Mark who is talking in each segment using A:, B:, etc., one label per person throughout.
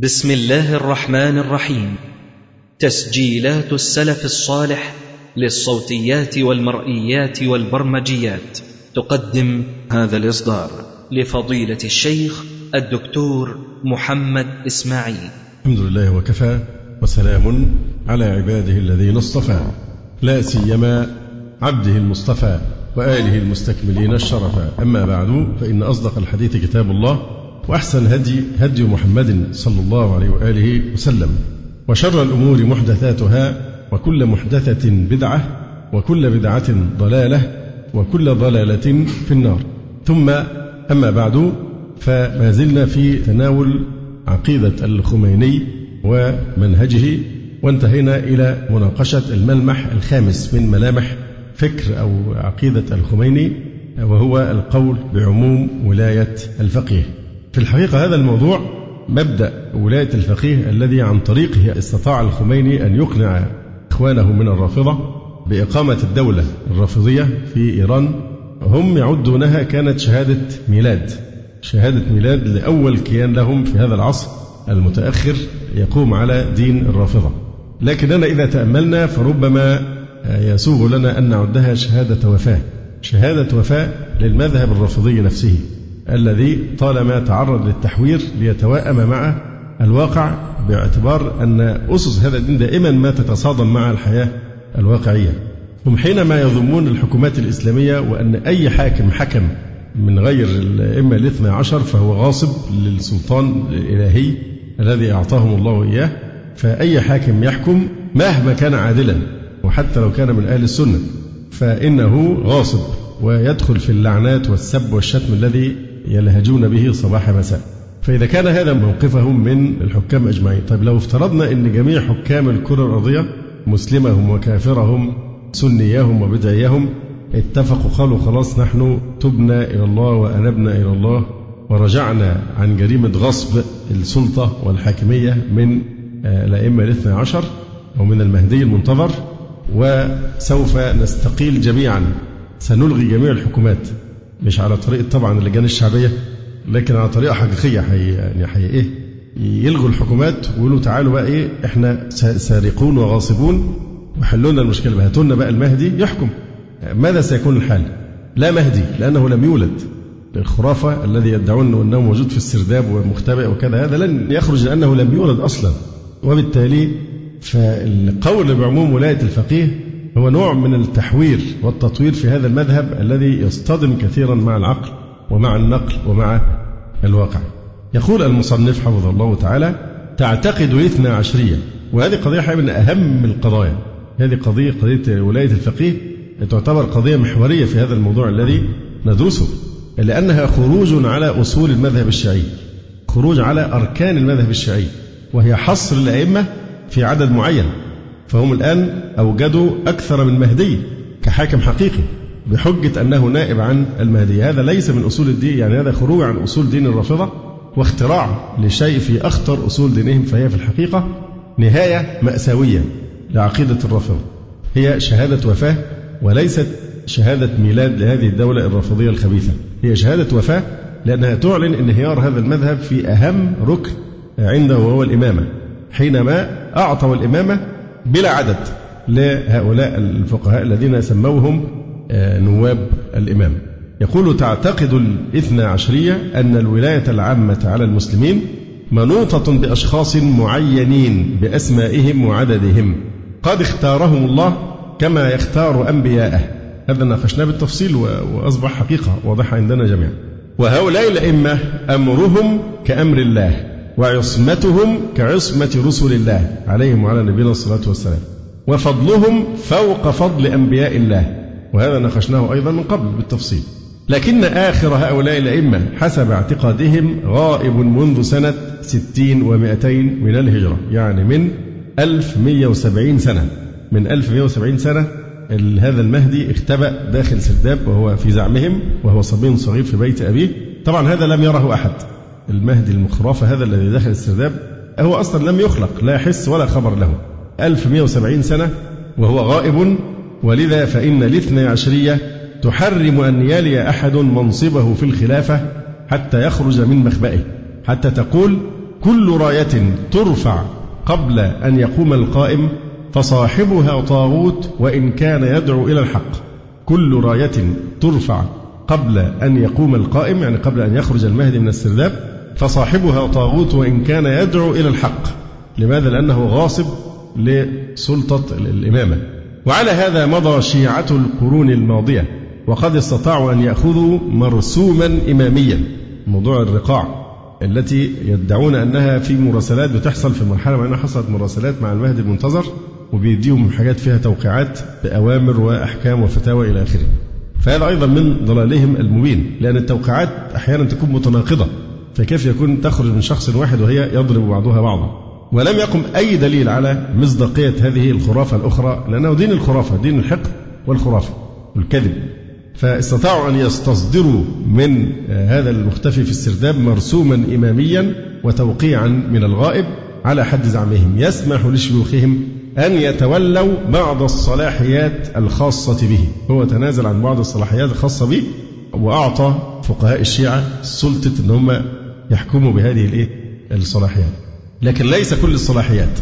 A: بسم الله الرحمن الرحيم. تسجيلات السلف الصالح للصوتيات والمرئيات والبرمجيات. تقدم هذا الإصدار لفضيلة الشيخ الدكتور محمد إسماعيل.
B: الحمد لله وكفى وسلام على عباده الذين اصطفى. لا سيما عبده المصطفى وآله المستكملين الشرفا أما بعد فإن أصدق الحديث كتاب الله وأحسن الهدي هدي محمد صلى الله عليه وآله وسلم. وشر الأمور محدثاتها وكل محدثة بدعة وكل بدعة ضلالة وكل ضلالة في النار. ثم أما بعد فما زلنا في تناول عقيدة الخميني ومنهجه وانتهينا إلى مناقشة الملمح الخامس من ملامح فكر أو عقيدة الخميني وهو القول بعموم ولاية الفقيه. في الحقيقة هذا الموضوع مبدأ ولاية الفقيه الذي عن طريقه استطاع الخميني أن يقنع إخوانه من الرافضة بإقامة الدولة الرافضية في إيران. هم يعدونها كانت شهادة ميلاد شهادة ميلاد لأول كيان لهم في هذا العصر المتأخر يقوم على دين الرافضة. لكننا إذا تأملنا فربما يسوغ لنا أن نعدها شهادة وفاة شهادة وفاة للمذهب الرافضي نفسه. الذي طالما تعرض للتحوير ليتوائم مع الواقع باعتبار أن أسس هذا الدين دائما ما تتصادم مع الحياة الواقعية. هم حينما يظنون الحكومات الإسلامية وأن أي حاكم حكم من غير الأئمة الاثنى عشر فهو غاصب للسلطان الإلهي الذي أعطاهم الله إياه فأي حاكم يحكم مهما كان عادلا وحتى لو كان من أهل السنة فإنه غاصب ويدخل في اللعنات والسب والشتم الذي يلهجون به صباح مساء. فإذا كان هذا موقفهم من الحكام أجمعين. طيب لو افترضنا أن جميع حكام الكرة الأرضية مسلمهم وكافرهم سنيهم وبدعيهم اتفقوا قالوا خلاص نحن تبنا إلى الله وأنبنا إلى الله ورجعنا عن جريمة غصب السلطة والحاكمية من آه، الأئمة الاثنى عشر أو من المهدي المنتظر وسوف نستقيل جميعا. سنلغي جميع الحكومات. مش على طريقة طبعا اللجان الشعبية لكن على طريقة حقيقية حي يعني حي إيه؟ يلغوا الحكومات ويقولوا تعالوا بقى إيه؟ إحنا سارقون وغاصبون وحلوا لنا المشكلة بقى. هاتوا بقى المهدي يحكم. ماذا سيكون الحال؟ لا مهدي لأنه لم يولد. الخرافة الذي يدعون أنه موجود في السرداب ومختبئ وكذا هذا لن يخرج لأنه لم يولد أصلا. وبالتالي فالقول بعموم ولاية الفقيه هو نوع من التحوير والتطوير في هذا المذهب الذي يصطدم كثيرا مع العقل ومع النقل ومع الواقع. يقول المصنف حفظه الله تعالى تعتقد الاثنى عشرية وهذه قضية من أهم القضايا. هذه قضية قضية ولاية الفقيه. تعتبر قضية محورية في هذا الموضوع الذي ندرسه. لأنها خروج على أصول المذهب الشيعي. خروج على أركان المذهب الشيعي. وهي حصر الأئمة في عدد معين. فهم الآن أوجدوا أكثر من مهدي كحاكم حقيقي بحجة أنه نائب عن المهدي. هذا ليس من أصول الدين يعني هذا خروج عن أصول دين الرافضة واختراع لشيء في أخطر أصول دينهم فهي في الحقيقة نهاية مأساوية لعقيدة الرافضة. هي شهادة وفاة وليست شهادة ميلاد لهذه الدولة الرافضية الخبيثة. هي شهادة وفاة لأنها تعلن انهيار هذا المذهب في أهم ركن عنده وهو الإمامة. حينما أعطوا الإمامة بلا عدد. لهؤلاء الفقهاء الذين سموهم آه، نواب الإمام. يقول تعتقد الاثنى عشرية أن الولاية العامة على المسلمين منوطة بأشخاص معينين بأسمائهم وعددهم. قد اختارهم الله كما يختار أنبياءه. هذا ناقشناه بالتفصيل وأصبح حقيقة واضحة عندنا جميعا. وهؤلاء الأئمة أمرهم كأمر الله. وعصمتهم كعصمة رسل الله عليهم وعلى نبينا الصلاة والسلام. وفضلهم فوق فضل أنبياء الله. وهذا ناقشناه أيضا من قبل بالتفصيل. لكن آخر هؤلاء الأئمة حسب اعتقادهم غائب منذ سنة ستين ومائتين من الهجرة. يعني من 1170 سنة. من 1170 سنة هذا المهدي اختبأ داخل سرداب وهو في زعمهم وهو صبي صغير في بيت أبيه. طبعا هذا لم يره أحد. المهدي المخرافة هذا الذي دخل السرداب هو أصلا لم يخلق لا حس ولا خبر له. 1170 سنة وهو غائب ولذا فإن الاثنى عشرية تحرم أن يلي أحد منصبه في الخلافة حتى يخرج من مخبئه حتى تقول كل راية ترفع قبل أن يقوم القائم فصاحبها طاغوت وإن كان يدعو إلى الحق. كل راية ترفع قبل أن يقوم القائم يعني قبل أن يخرج المهدي من السرداب فصاحبها طاغوت وإن كان يدعو إلى الحق. لماذا؟ لأنه غاصب لسلطة الإمامة. وعلى هذا مضى شيعة القرون الماضية وقد استطاعوا أن يأخذوا مرسوما إماميا. موضوع الرقاع التي يدعون أنها في مراسلات بتحصل في مرحلة معينة حصلت مراسلات مع المهدي المنتظر وبيديهم حاجات فيها توقيعات بأوامر وأحكام وفتاوى إلى آخره. فهذا أيضا من ضلالهم المبين لأن التوقيعات أحيانا تكون متناقضة فكيف يكون تخرج من شخص واحد وهي يضرب بعضها بعضا؟ ولم يقم أي دليل على مصداقية هذه الخرافة الأخرى لأنه دين الخرافة دين الحقد والخرافة والكذب فاستطاعوا أن يستصدروا من هذا المختفي في السرداب مرسوما إماميا وتوقيعا من الغائب على حد زعمهم يسمح لشيوخهم أن يتولوا بعض الصلاحيات الخاصة به. هو تنازل عن بعض الصلاحيات الخاصة به وأعطى فقهاء الشيعة سلطة أن هم يحكموا بهذه الإيه؟ الصلاحيات. لكن ليس كل الصلاحيات.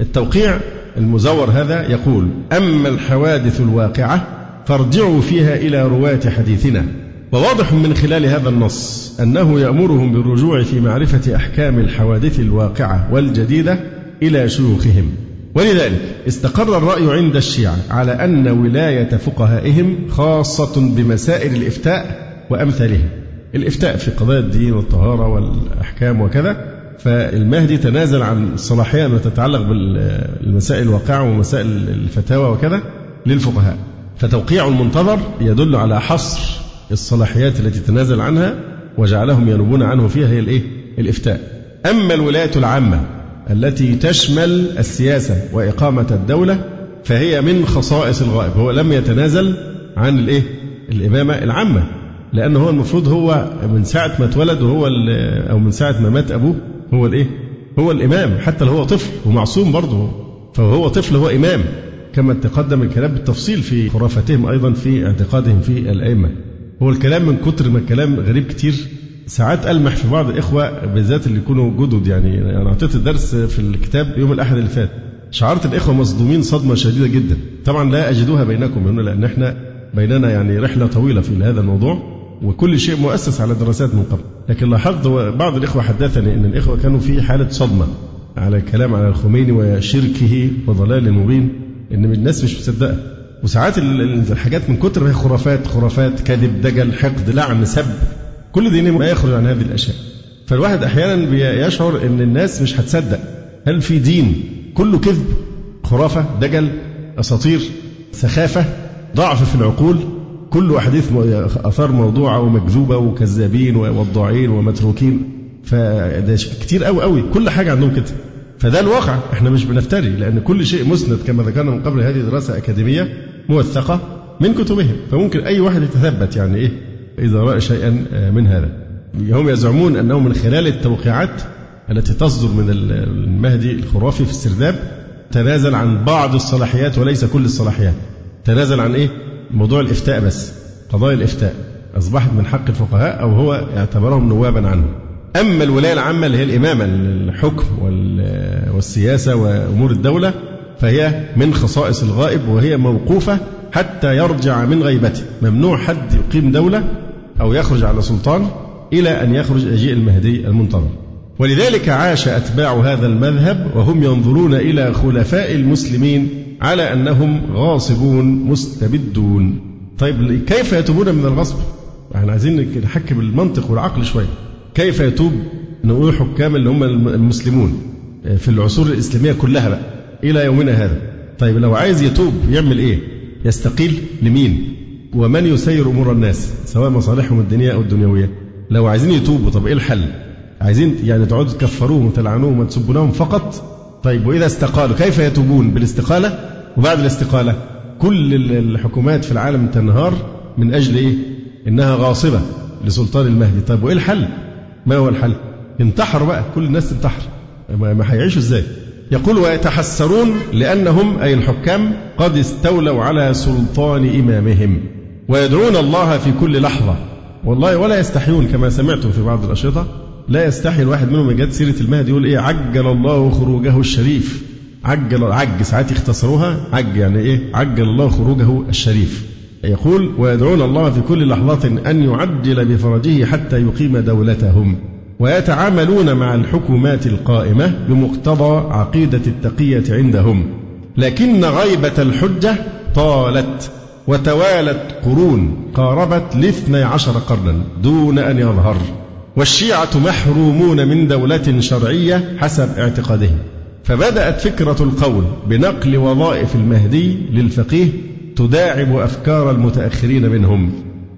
B: التوقيع المزور هذا يقول أما الحوادث الواقعة فارجعوا فيها إلى رواة حديثنا. وواضح من خلال هذا النص أنه يأمرهم بالرجوع في معرفة أحكام الحوادث الواقعة والجديدة إلى شيوخهم. ولذلك استقر الرأي عند الشيعة على أن ولاية فقهائهم خاصة بمسائل الإفتاء وأمثالها الإفتاء في قضايا الدين والطهارة والأحكام وكذا فالمهدي تنازل عن الصلاحية التي تتعلق بالمسائل الواقعة ومسائل الفتاوى وكذا للفقهاء فتوقيع المنتظر يدل على حصر الصلاحيات التي تنازل عنها وجعلهم ينوبون عنه فيها هي الإيه؟ الإفتاء. أما الولاية العامة التي تشمل السياسة وإقامة الدولة فهي من خصائص الغائب. هو لم يتنازل عن الإيه؟ الإمامة العامة لأنه هو المفروض هو من ساعة ما اتولد وهو أو من ساعة ما مات أبوه هو الإيه؟ هو الإمام حتى لو هو طفل ومعصوم برضه فهو طفل هو إمام. كما تقدم الكلام بالتفصيل في خرافتهم أيضا في اعتقادهم في الأئمة. هو الكلام من كتر ما الكلام غريب كتير ساعات ألمح في بعض الإخوة بالذات اللي يكونوا جدد يعني. أنا أعطيت الدرس في الكتاب يوم الأحد اللي فات. شعرت الإخوة مصدومين صدمة شديدة جدا. طبعا لا أجدوها بينكم هنا لأن إحنا بيننا يعني رحلة طويلة في هذا الموضوع وكل شيء مؤسس على دراسات من قبل. لكن لاحظت بعض الإخوة حدثني أن الإخوة كانوا في حالة صدمة على الكلام على الخميني وشركه وضلاله المبين إن الناس مش مصدقة. وساعات الحاجات من كتر ما هي خرافات خرافات كذب دجل حقد لعن سب. كل دين ما يخرج عن هذه الأشياء. فالواحد أحيانا يشعر إن الناس مش هتصدق. هل في دين كله كذب خرافة دجل أساطير سخافة ضعف في العقول؟ كل أحاديث آثار موضوعة ومكذوبة وكذابين ووضاعين ومتروكين. فده كتير قوي قوي كل حاجة عندهم كده فده الواقع. إحنا مش بنفتري لأن كل شيء مسند كما ذكرنا من قبل هذه دراسة أكاديمية موثقة من كتبهم. فممكن أي واحد يتثبت يعني إيه؟ إذا رأى شيئا من هذا. هم يزعمون أنه من خلال التوقيعات التي تصدر من المهدي الخرافي في السرداب تنازل عن بعض الصلاحيات وليس كل الصلاحيات. تنازل عن إيه؟ موضوع الإفتاء بس قضايا الإفتاء. أصبحت من حق الفقهاء أو هو اعتبرهم نوابا عنه. أما الولاية العامة اللي هي الإمامة الحكم والسياسة وأمور الدولة فهي من خصائص الغائب وهي موقوفة حتى يرجع من غيبته. ممنوع حد يقيم دولة أو يخرج على سلطان إلى أن يخرج أجيء المهدي المنتظر. ولذلك عاش أتباع هذا المذهب وهم ينظرون إلى خلفاء المسلمين على أنهم غاصبون مستبدون. طيب كيف يتوبون من الغصب؟ إحنا عايزين نحكي بالمنطق والعقل شوية. كيف يتوب نقول حكام اللي هم المسلمون؟ في العصور الإسلامية كلها بقى إلى يومنا هذا. طيب لو عايز يتوب يعمل إيه؟ يستقيل لمين؟ ومن يسير أمور الناس سواء مصالحهم الدينية أو الدنيوية. لو عايزين يتوبوا طب إيه الحل؟ عايزين يعني تقعدوا تكفروهم وتلعنوهم وتسبونهم فقط؟ طيب وإذا استقالوا كيف يتوبون؟ بالاستقالة؟ وبعد الاستقالة كل الحكومات في العالم تنهار من أجل إيه؟ إنها غاصبة لسلطان المهدي. طيب وإيه الحل؟ ما هو الحل؟ انتحروا بقى كل الناس تنتحر. ما هيعيشوا إزاي؟ يقول ويتحسرون لأنهم أي الحكام قد استولوا على سلطان إمامهم. ويدعون الله في كل لحظة. والله ولا يستحيون كما سمعتم في بعض الأشرطة. لا يستحي الواحد منهم جت سيرة المهدي يقول إيه عجل الله خروجه الشريف. عجل عج ساعات يختصروها عج يعني إيه؟ عجل الله خروجه الشريف. يقول ويدعون الله في كل لحظة أن يعجل بفرجه حتى يقيم دولتهم. ويتعاملون مع الحكومات القائمة بمقتضى عقيدة التقية عندهم. لكن غيبة الحجة طالت. وتوالت قرون قاربت لاثني عشر قرنا دون أن يظهر. والشيعة محرومون من دولة شرعية حسب اعتقادهم. فبدأت فكرة القول بنقل وظائف المهدي للفقيه تداعب أفكار المتأخرين منهم.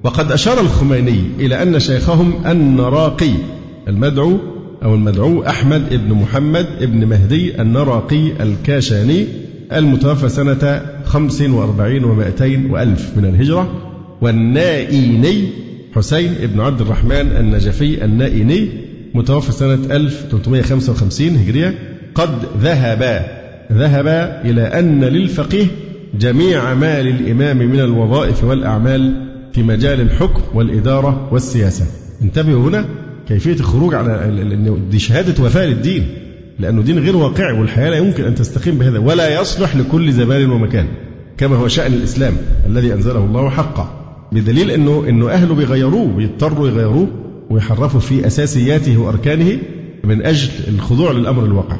B: وقد أشار الخميني إلى أن شيخهم النراقي المدعو أو المدعو أحمد بن محمد بن مهدي النراقي الكاشاني المتوفى سنة 45 و200 وألف من الهجرة. والنائيني حسين بن عبد الرحمن النجفي النائيني متوفى سنة 1355 هجرية. قد ذهب ذهب إلى أن للفقيه جميع ما للإمام من الوظائف والأعمال في مجال الحكم والإدارة والسياسة. انتبهوا هنا كيفية الخروج على دي شهادة وفاء للدين. لأنه دين غير واقعي والحياة لا يمكن أن تستقيم بهذا ولا يصلح لكل زمان ومكان كما هو شأن الإسلام الذي أنزله الله حقا بدليل أنه أنه أهله بيغيروه بيضطروا يغيروه ويحرفوا في أساسياته وأركانه من أجل الخضوع للأمر الواقع.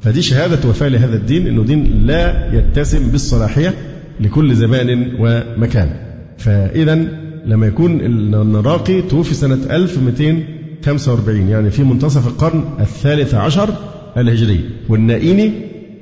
B: فدي شهادة وفاء لهذا الدين أنه دين لا يتسم بالصلاحية لكل زمان ومكان. فإذا لما يكون النراقي توفي سنة 1245 يعني في منتصف القرن الثالث عشر الهجري والنائيني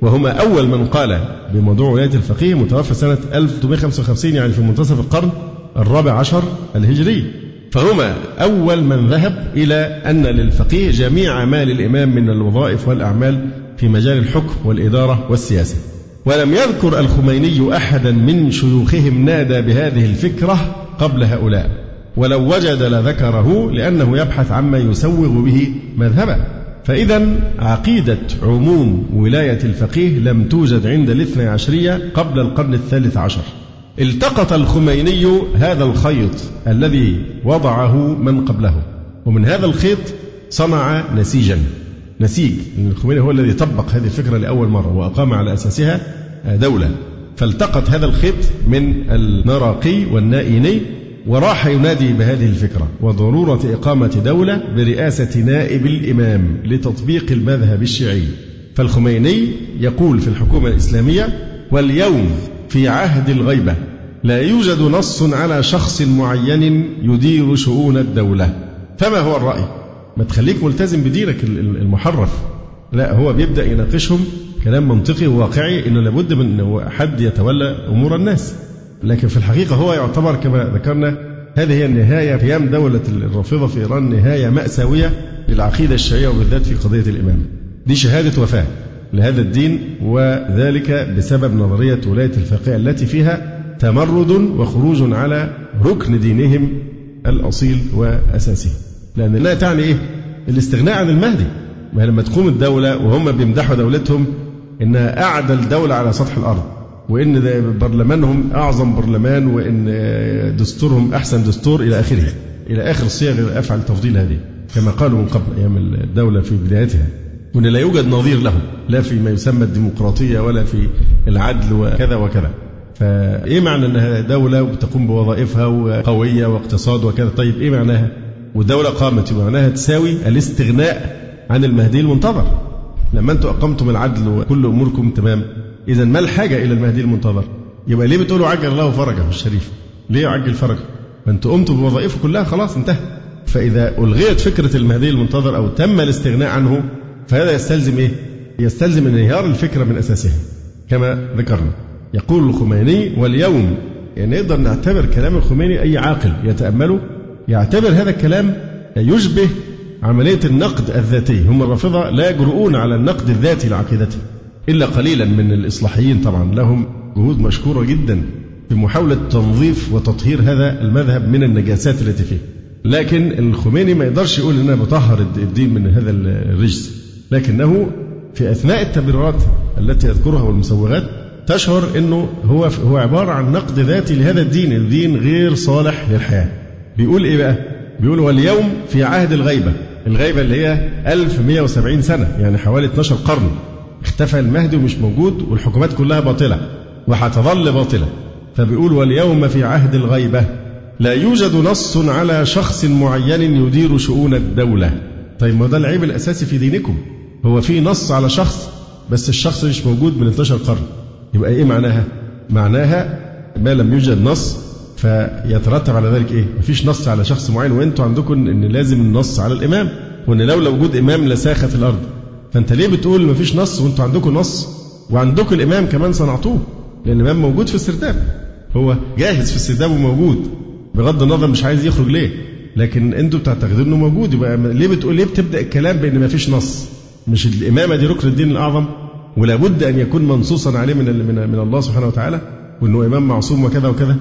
B: وهما أول من قال بموضوع ولاية الفقيه متوفى سنة 1355 يعني في منتصف القرن الرابع عشر الهجري. فهما أول من ذهب إلى أن للفقيه جميع ما للإمام من الوظائف والأعمال في مجال الحكم والإدارة والسياسة. ولم يذكر الخميني أحدا من شيوخهم نادى بهذه الفكرة قبل هؤلاء ولو وجد لذكره لأنه يبحث عما يسوغ به مذهبه. فإذا عقيدة عموم ولاية الفقيه لم توجد عند الاثنى عشرية قبل القرن الثالث عشر. التقط الخميني هذا الخيط الذي وضعه من قبله ومن هذا الخيط صنع نسيجا. نسيج الخميني هو الذي طبق هذه الفكرة لأول مرة وأقام على أساسها دولة. فالتقط هذا الخيط من النراقي والنائيني وراح ينادي بهذه الفكرة وضرورة إقامة دولة برئاسة نائب الإمام لتطبيق المذهب الشيعي. فالخميني يقول في الحكومة الإسلامية واليوم في عهد الغيبة لا يوجد نص على شخص معين يدير شؤون الدولة. فما هو الرأي؟ ما تخليك ملتزم بدينك المحرف. لا هو بيبدأ يناقشهم كلام منطقي وواقعي إنه لابد من حد يتولى أمور الناس. لكن في الحقيقة هو يعتبر كما ذكرنا هذه هي النهاية قيام دولة الرافضة في إيران نهاية مأساوية للعقيدة الشيعيه وبالذات في قضية الامامه. دي شهادة وفاة لهذا الدين وذلك بسبب نظرية ولاية الفقيه التي فيها تمرد وخروج على ركن دينهم الأصيل واساسه. لأن لا تعني إيه؟ الاستغناء عن المهدي. ما لما تقوم الدولة وهم بيمدحوا دولتهم إنها أعدل دولة على سطح الأرض وإن برلمانهم أعظم برلمان وإن دستورهم أحسن دستور إلى آخره إلى آخر صيغ أفعل تفضيل هذه كما قالوا من قبل أيام الدولة في بدايتها. وأن لا يوجد نظير له لا فيما يسمى الديمقراطية ولا في العدل وكذا وكذا. فإيه معنى أنها دولة وتقوم بوظائفها وقوية واقتصاد وكذا؟ طيب إيه معناها؟ والدولة قامت معناها تساوي الاستغناء عن المهدي المنتظر. لما أنتم أقمتم العدل وكل أموركم تمام إذا ما الحاجة إلى المهدي المنتظر؟ يبقى ليه بتقولوا عجل الله فرجه الشريف ليه يعجل فرجه؟ ما أنتم قمتم بوظائفه كلها خلاص انتهى. فإذا ألغيت فكرة المهدي المنتظر أو تم الاستغناء عنه فهذا يستلزم إيه؟ يستلزم انهيار الفكرة من أساسها كما ذكرنا. يقول الخميني واليوم يعني نقدر نعتبر كلام الخميني أي عاقل يتأمله يعتبر هذا الكلام يشبه عملية النقد الذاتي. هم الرافضة لا يجرؤون على النقد الذاتي لعقيدتهم إلا قليلا من الإصلاحيين طبعا لهم جهود مشكورة جدا في محاولة تنظيف وتطهير هذا المذهب من النجاسات التي فيه لكن الخميني ما يقدرش يقول أنا بطهر الدين من هذا الرجس لكنه في أثناء التبريرات التي يذكرها والمسوغات تشعر إنه هو هو عبارة عن نقد ذاتي لهذا الدين، الدين غير صالح للحياة. بيقول إيه بقى؟ بيقول واليوم في عهد الغيبة الغيبة اللي هي 1170 سنة يعني حوالي 12 قرن اختفى المهدي ومش موجود والحكومات كلها باطلة وهتظل باطلة. فبيقول واليوم في عهد الغيبة لا يوجد نص على شخص معين يدير شؤون الدولة. طيب ما ده العيب الأساسي في دينكم. هو في نص على شخص بس الشخص مش موجود من 12 قرن. يبقى إيه معناها؟ معناها ما لم يوجد نص فيترتب على ذلك إيه؟ مفيش نص على شخص معين. وأنتوا عندكم إن لازم النص على الإمام. وإن لولا وجود إمام لساخت الأرض. فانت ليه بتقول مفيش نص وانتوا عندكم نص وعندكم الإمام كمان صنعتوه؟ لأن الإمام موجود في السرداب. هو جاهز في السرداب وموجود بغض النظر مش عايز يخرج ليه؟ لكن أنتوا بتعتقدوا إنه موجود يبقى ليه بتقول ليه بتبدأ الكلام بإن مفيش نص؟ مش الإمامة دي ركن الدين الأعظم ولا بد أن يكون منصوصا عليه من من من الله سبحانه وتعالى وإنه إمام معصوم وكذا وكذا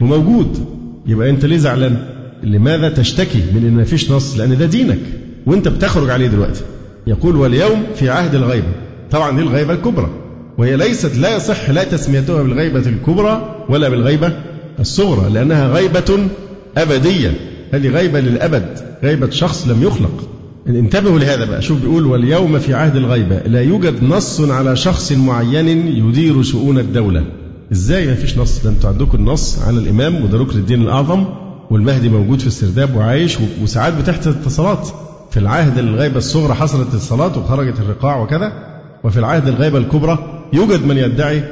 B: وموجود يبقى أنت ليه زعلان؟ لماذا تشتكي من إن مفيش نص؟ لأن ده دينك وأنت بتخرج عليه دلوقتي. يقول واليوم في عهد الغيبة. طبعا دي الغيبة الكبرى. وهي ليست لا يصح لا تسميتها بالغيبة الكبرى ولا بالغيبة الصغرى لأنها غيبة أبدية. هذه غيبة للأبد، غيبة شخص لم يخلق. انتبهوا لهذا بقى. شوف بيقول واليوم في عهد الغيبة. لا يوجد نص على شخص معين يدير شؤون الدولة. إزاي؟ ما فيش نص. ده أنتوا عندكم النص على الإمام وده ركن الدين الأعظم والمهدي موجود في السرداب وعايش وساعات بتحصل اتصالات. في العهد الغيبة الصغرى حصلت اتصالات وخرجت الرقاع وكذا وفي العهد الغيبة الكبرى يوجد من يدعي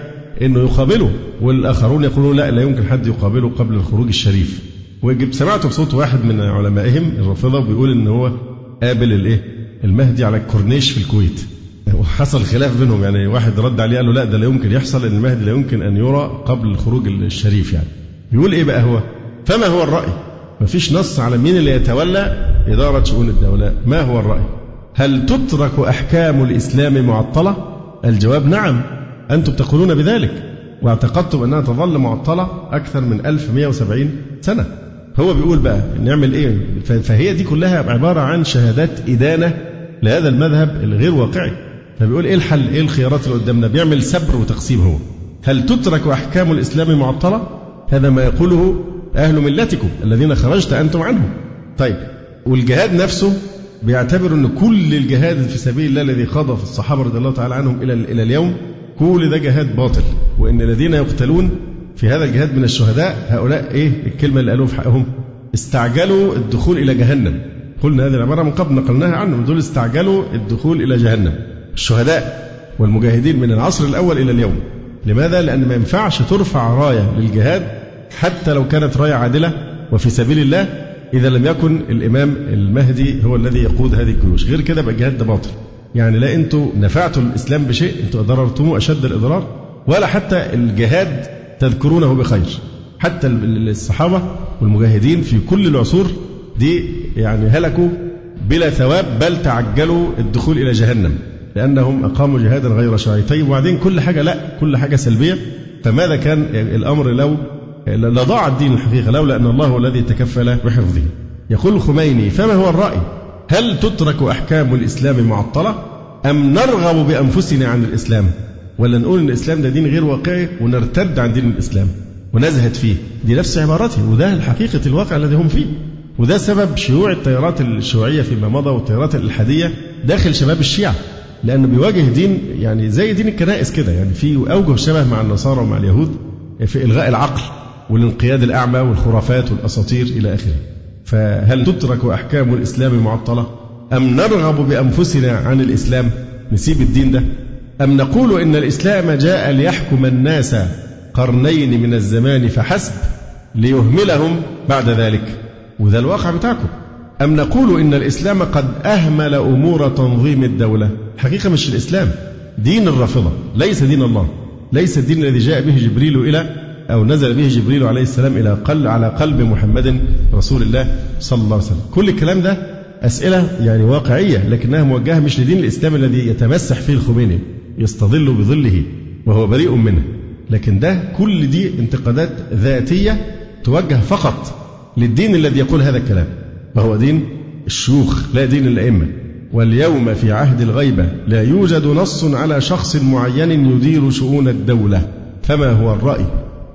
B: إنه يقابله والآخرون يقولون لا لا يمكن حد يقابله قبل الخروج الشريف. وجبت سمعت بصوت واحد من علمائهم الرافضة بيقول إن هو قابل الإيه؟ المهدي على الكورنيش في الكويت. وحصل خلاف بينهم يعني واحد رد عليه قال له لا ده لا يمكن يحصل إن المهدي لا يمكن أن يرى قبل الخروج الشريف يعني. بيقول إيه بقى هو؟ فما هو الرأي؟ ما فيش نص على مين اللي يتولى إدارة شؤون الدولة. ما هو الرأي؟ هل تترك أحكام الإسلام معطلة؟ الجواب نعم. أنتم تقولون بذلك واعتقدتم أنها تظل معطلة أكثر من 1170 سنة. هو بيقول بقى نعمل إيه؟ فهي دي كلها عبارة عن شهادات إدانة لهذا المذهب الغير واقعي. فبيقول إيه الحل؟ إيه الخيارات اللي قدامنا؟ بيعمل سبر وتقسيم هو. هل تترك أحكام الإسلام معطلة؟ هذا ما يقوله أهل ملتكم الذين خرجت أنتم عنهم. طيب والجهاد نفسه بيعتبر إن كل الجهاد في سبيل الله الذي خاض في الصحابة رضي الله تعالى عنهم إلى إلى اليوم كل ده جهاد باطل. وإن الذين يقتلون في هذا الجهاد من الشهداء هؤلاء إيه؟ الكلمة اللي قالوها في حقهم. استعجلوا الدخول إلى جهنم. قلنا هذه العبارة من قبل نقلناها عنهم دول استعجلوا الدخول إلى جهنم. الشهداء والمجاهدين من العصر الأول إلى اليوم. لماذا؟ لأن ما ينفعش ترفع راية للجهاد حتى لو كانت راية عادلة وفي سبيل الله إذا لم يكن الإمام المهدي هو الذي يقود هذه الجيوش. غير كده يبقى الجهاد ده باطل. يعني لا أنتم نفعتوا الإسلام بشيء أنتم ضررتموه أشد الإضرار ولا حتى الجهاد تذكرونه بخير. حتى الصحابة والمجاهدين في كل العصور دي يعني هلكوا بلا ثواب بل تعجلوا الدخول إلى جهنم لأنهم أقاموا جهادا غير شرعي. طيب وبعدين كل حاجة لا كل حاجة سلبية. فماذا كان الأمر لو لضاع الدين الحقيقة لولا أن الله الذي تكفل بحفظه. يقول الخميني فما هو الرأي؟ هل تترك أحكام الإسلام معطلة؟ أم نرغب بأنفسنا عن الإسلام؟ ولا نقول إن الإسلام ده دين غير واقعي ونرتد عن دين الإسلام ونزهد فيه؟ دي نفس عبارته وده الحقيقة الواقع الذي هم فيه. وده سبب شيوع التيارات الشيوعية فيما مضى والتيارات الإلحادية داخل شباب الشيعة. لأنه بيواجه دين يعني زي دين الكنائس كده يعني في أوجه شبه مع النصارى ومع اليهود في إلغاء العقل. والانقياد الأعمى والخرافات والأساطير إلى آخره. فهل تترك أحكام الإسلام معطلة؟ أم نرغب بأنفسنا عن الإسلام؟ نسيب الدين ده. أم نقول إن الإسلام جاء ليحكم الناس قرنين من الزمان فحسب ليهملهم بعد ذلك. وده الواقع بتاعكم. أم نقول إن الإسلام قد أهمل أمور تنظيم الدولة؟ حقيقة مش الإسلام. دين الرافضة. ليس دين الله. ليس الدين الذي جاء به جبريل إلى أو نزل به جبريل عليه السلام إلى قل على قلب محمد رسول الله صلى الله عليه وسلم. كل الكلام ده أسئلة يعني واقعية لكنها موجهة مش لدين الإسلام الذي يتمسح فيه الخميني يستظل بظله وهو بريء منه. لكن ده كل دي انتقادات ذاتية توجه فقط للدين الذي يقول هذا الكلام وهو دين الشيوخ لا دين الأئمة. واليوم في عهد الغيبة لا يوجد نص على شخص معين يدير شؤون الدولة فما هو الرأي؟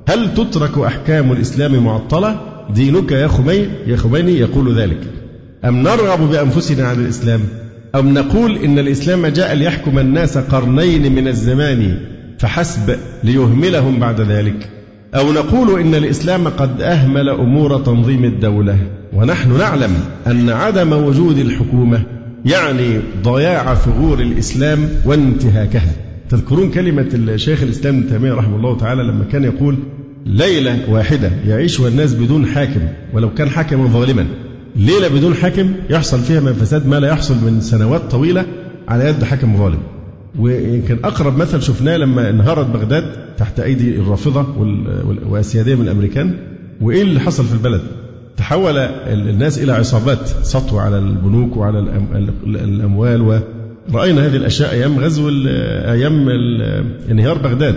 B: هل تترك أحكام الإسلام معطلة؟ دينك يا خميني يا خميني يقول ذلك. أم نرغب بأنفسنا عن الإسلام؟ أم نقول إن الإسلام جاء ليحكم الناس قرنين من الزمان فحسب ليهملهم بعد ذلك. أو نقول إن الإسلام قد أهمل أمور تنظيم الدولة. ونحن نعلم أن عدم وجود الحكومة يعني ضياع ثغور الإسلام وانتهاكها. تذكرون كلمة الشيخ الإسلام ابن تيمية رحمه الله تعالى لما كان يقول ليلة واحدة يعيشها الناس بدون حاكم ولو كان حاكما ظالما. ليلة بدون حاكم يحصل فيها من فساد ما لا يحصل من سنوات طويلة على يد حاكم ظالم. ويمكن أقرب مثل شفناه لما انهارت بغداد تحت أيدي الرافضة والسيادية من الأمريكان وإيه اللي حصل في البلد؟ تحول الناس إلى عصابات سطو على البنوك وعلى الأموال ورأينا هذه الأشياء أيام غزو أيام انهيار بغداد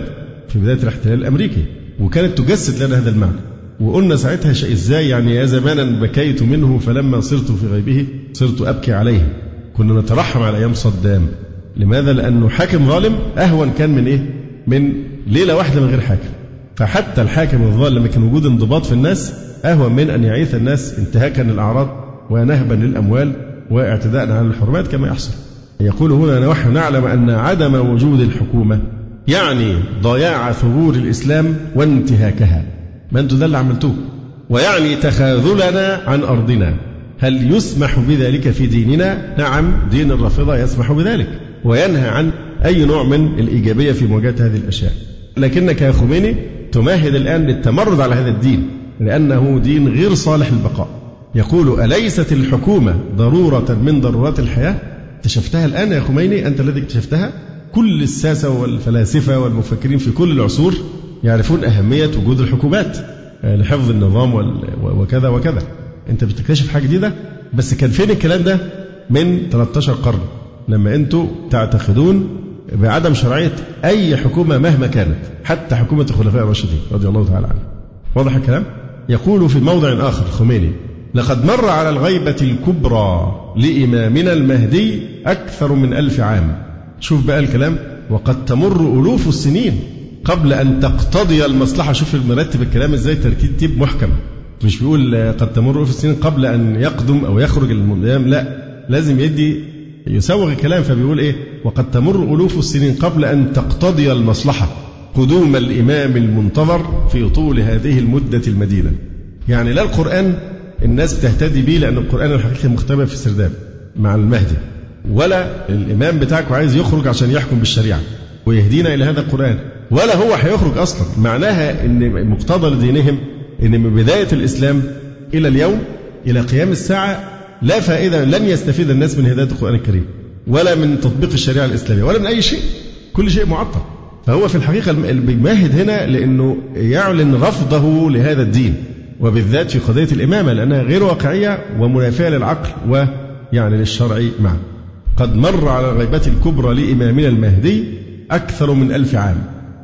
B: في بداية الاحتلال الأمريكي وكانت تجسد لنا هذا المعنى وقلنا ساعتها إزاي يعني يا زمانا بكيت منه فلما صرت في غيبه صرت أبكي عليه كنا نترحم على أيام صدام لماذا؟ لأنه حاكم ظالم أهون كان من إيه؟ من ليلة واحدة من غير حاكم فحتى الحاكم الظالم لما كان وجود انضباط في الناس أهون من أن يعيث الناس انتهاكا للأعراض ونهبا للأموال واعتداء على الحرمات كما يحصل. يقول هنا نحن نعلم أن عدم وجود الحكومة يعني ضياع ثغور الإسلام وانتهاكها. ما أنتم ده اللي عملتوه. ويعني تخاذلنا عن أرضنا. هل يسمح بذلك في ديننا؟ نعم دين الرافضة يسمح بذلك وينهى عن أي نوع من الإيجابية في مواجهه هذه الأشياء. لكنك يا خميني تمهد الآن للتمرد على هذا الدين لأنه دين غير صالح للبقاء يقول أليست الحكومة ضرورة من ضرورات الحياة اكتشفتها الآن يا خميني أنت الذي اكتشفتها؟ كل الساسة والفلاسفة والمفكرين في كل العصور يعرفون أهمية وجود الحكومات آه، لحفظ النظام وكذا وكذا. أنت بتكتشف حاجة جديدة؟ بس كان فين الكلام ده؟ من 13 قرن لما أنتم تعتقدون بعدم شرعية أي حكومة مهما كانت حتى حكومة الخلفاء الراشدين رضي الله تعالى عنهم. واضح الكلام؟ يقول في موضع آخر خميني لقد مر على الغيبة الكبرى لإمامنا المهدي أكثر من ألف عام. شوف بقى الكلام. وقد تمر ألوف السنين قبل أن تقتضي المصلحة. شوف مرتب الكلام إزاي ترتيب محكم. مش بيقول قد تمر ألوف السنين قبل أن يقدم أو يخرج الإمام لا لازم يدي يسوغ الكلام فبيقول إيه؟ وقد تمر ألوف السنين قبل أن تقتضي المصلحة قدوم الإمام المنتظر في طول هذه المدة المدينة. يعني لا القرآن الناس بتهتدي به لأن القرآن الحقيقي مختبئ في السرداب مع المهدي. ولا الإمام بتاعك عايز يخرج عشان يحكم بالشريعة ويهدينا إلى هذا القرآن. ولا هو هيخرج أصلا. معناها أن مقتضى لدينهم أن من بداية الإسلام إلى اليوم إلى قيام الساعة لا فائدة لن يستفيد الناس من هداية القرآن الكريم ولا من تطبيق الشريعة الإسلامية ولا من أي شيء. كل شيء معطل. فهو في الحقيقة بيمهد هنا لأنه يعلن رفضه لهذا الدين. وبالذات في قضية الإمامة لأنها غير واقعية ومنافية للعقل ويعني للشرع معا. قد مر على الغيبة الكبرى لإمامنا المهدي أكثر من ألف عام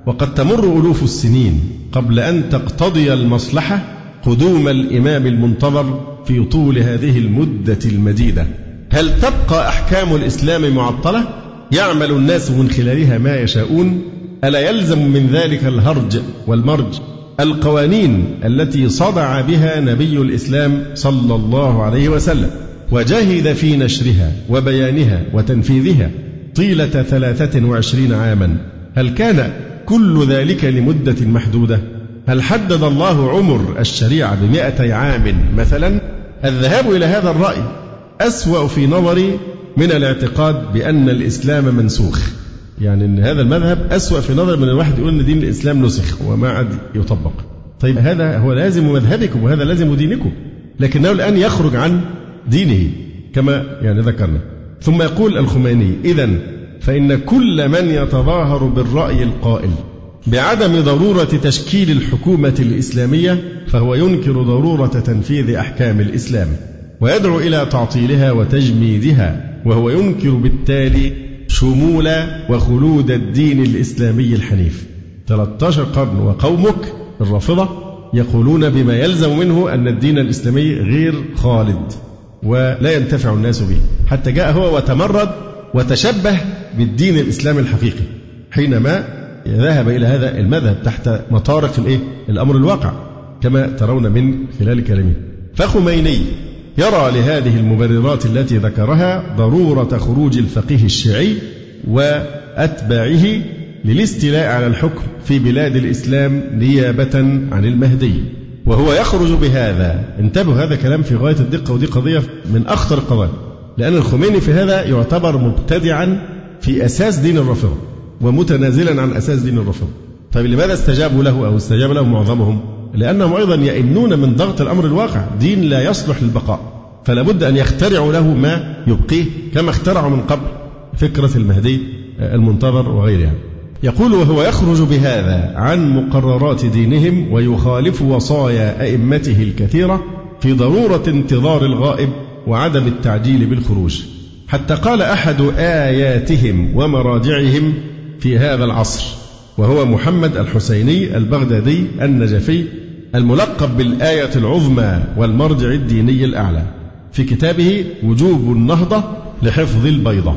B: وقد تمر ألوف السنين قبل أن تقتضي المصلحة قدوم الإمام المنتظر في طول هذه المدة المديدة. هل تبقى أحكام الإسلام معطلة؟ يعمل الناس من خلالها ما يشاءون. ألا يلزم من ذلك الهرج والمرج؟ القوانين التي صدع بها نبي الإسلام صلى الله عليه وسلم وجاهد في نشرها وبيانها وتنفيذها ثلاثة وعشرين عاما. هل كان كل ذلك لمدة محدودة؟ هل حدد الله عمر الشريعة بمئتي عام مثلا؟ الذهاب إلى هذا الرأي أسوأ في نظري من الاعتقاد بأن الإسلام منسوخ. يعني إن هذا المذهب أسوأ في نظر من الواحد يقول إن دين الإسلام نسخ وما عاد يطبق. طيب هذا هو لازم مذهبكم وهذا لازم دينكم. لكنه الآن يخرج عن دينه كما يعني ذكرنا. ثم يقول الخميني اذا فإن كل من يتظاهر بالرأي القائل بعدم ضرورة تشكيل الحكومة الإسلامية فهو ينكر ضرورة تنفيذ أحكام الإسلام ويدعو إلى تعطيلها وتجميدها وهو ينكر بالتالي شمول وخلود الدين الإسلامي الحنيف. 13 قرن وقومك الرافضة يقولون بما يلزم منه أن الدين الإسلامي غير خالد ولا ينتفع الناس به. حتى جاء هو وتمرد وتشبه بالدين الإسلامي الحقيقي. حينما ذهب إلى هذا المذهب تحت مطارق الإيه؟ الأمر الواقع كما ترون من خلال كلامه. فخميني يرى لهذه المبررات التي ذكرها ضرورة خروج الفقيه الشيعي وأتباعه للاستيلاء على الحكم في بلاد الإسلام نيابة عن المهدي. وهو يخرج بهذا. انتبهوا هذا كلام في غاية الدقة ودي قضية من أخطر القضايا. لأن الخميني في هذا يعتبر مبتدعا في أساس دين الرافضة ومتنازلا عن أساس دين الرافضة طيب لماذا استجابوا له أو استجاب له معظمهم؟ لأنهم أيضا يئنون من ضغط الأمر الواقع. دين لا يصلح للبقاء فلا بد أن يخترعوا له ما يبقيه كما اخترعوا من قبل فكرة المهدي المنتظر وغيرها. يقول وهو يخرج بهذا عن مقررات دينهم ويخالف وصايا أئمته الكثيرة في ضرورة انتظار الغائب وعدم التعجيل بالخروج. حتى قال أحد آياتهم ومراجعهم في هذا العصر وهو محمد الحسيني البغدادي النجفي الملقب بالآية العظمى والمرجع الديني الأعلى. في كتابه وجوب النهضة لحفظ البيضة.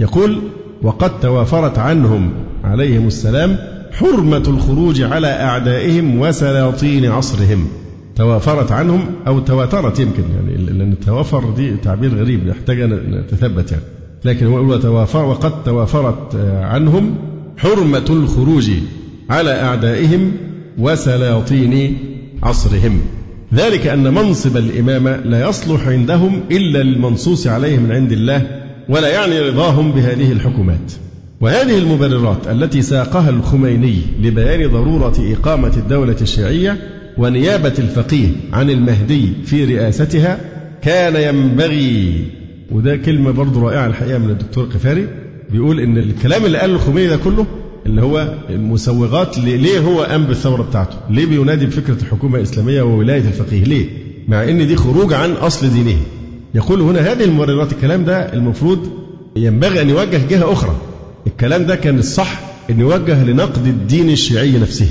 B: يقول وقد توافرت عنهم عليهم السلام حرمة الخروج على أعدائهم وسلاطين عصرهم. توافرت عنهم أو تواترت يمكن يعني لأن التوافر دي تعبير غريب يحتاج أن نتثبت يعني. لكن هو وقد توافرت عنهم حرمة الخروج على أعدائهم وسلاطين عصرهم. ذلك أن منصب الإمامة لا يصلح عندهم إلا للمنصوص عليه من عند الله ولا يعني رضاهم بهذه الحكومات. وهذه المبررات التي ساقها الخميني لبيان ضرورة إقامة الدولة الشيعية ونيابة الفقيه عن المهدي في رئاستها كان ينبغي. وده كلمة برضه رائعة الحقيقة من الدكتور قفاري بيقول إن الكلام اللي قاله الخميني ده كله اللي هو المسوغات ليه هو قام بالثورة بتاعته؟ ليه بينادي بفكرة الحكومة الإسلامية وولاية الفقيه؟ ليه؟ مع إن دي خروج عن أصل دينه. يقول هنا هذه المبررات الكلام ده المفروض ينبغي أن يوجه جهة أخرى. الكلام ده كان الصح أن يوجه لنقد الدين الشيعي نفسه.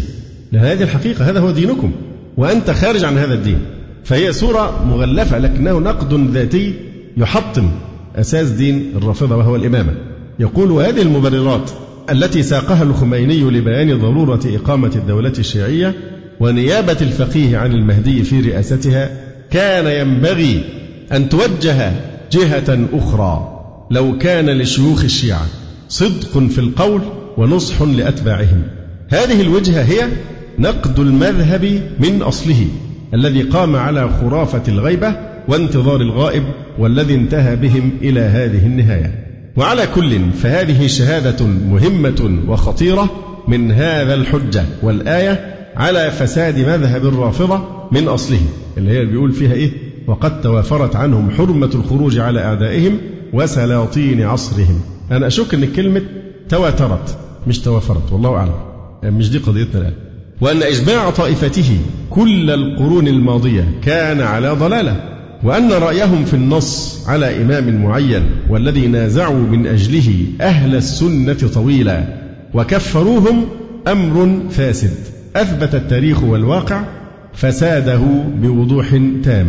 B: لأن هذه الحقيقة هذا هو دينكم. وأنت خارج عن هذا الدين. فهي صورة مغلفة لكنه نقد ذاتي يحطم أساس دين الرافضة وهو الإمامة. يقول وهذه المبررات التي ساقها الخميني لبيان ضرورة إقامة الدولة الشيعية ونيابة الفقيه عن المهدي في رئاستها كان ينبغي أن توجه جهة أخرى. لو كان لشيوخ الشيعة صدق في القول ونصح لأتباعهم. هذه الوجهة هي نقد المذهب من أصله الذي قام على خرافة الغيبة وانتظار الغائب والذي انتهى بهم إلى هذه النهاية. وعلى كل فهذه شهادة مهمة وخطيرة من هذا الحجة والآية على فساد مذهب الرافضة من أصله اللي هي بيقول فيها إيه؟ وقد توافرت عنهم حرمة الخروج على أعدائهم وسلاطين عصرهم. أنا أشك أن كلمة تواترت مش توافرت والله أعلم. مش دي قضيتنا الآن. وأن إجماع طائفته كل القرون الماضية كان على ضلالة. وأن رأيهم في النص على إمام معين والذي نازعوا من أجله أهل السنة طويلا وكفروهم أمر فاسد. أثبت التاريخ والواقع فساده بوضوح تام.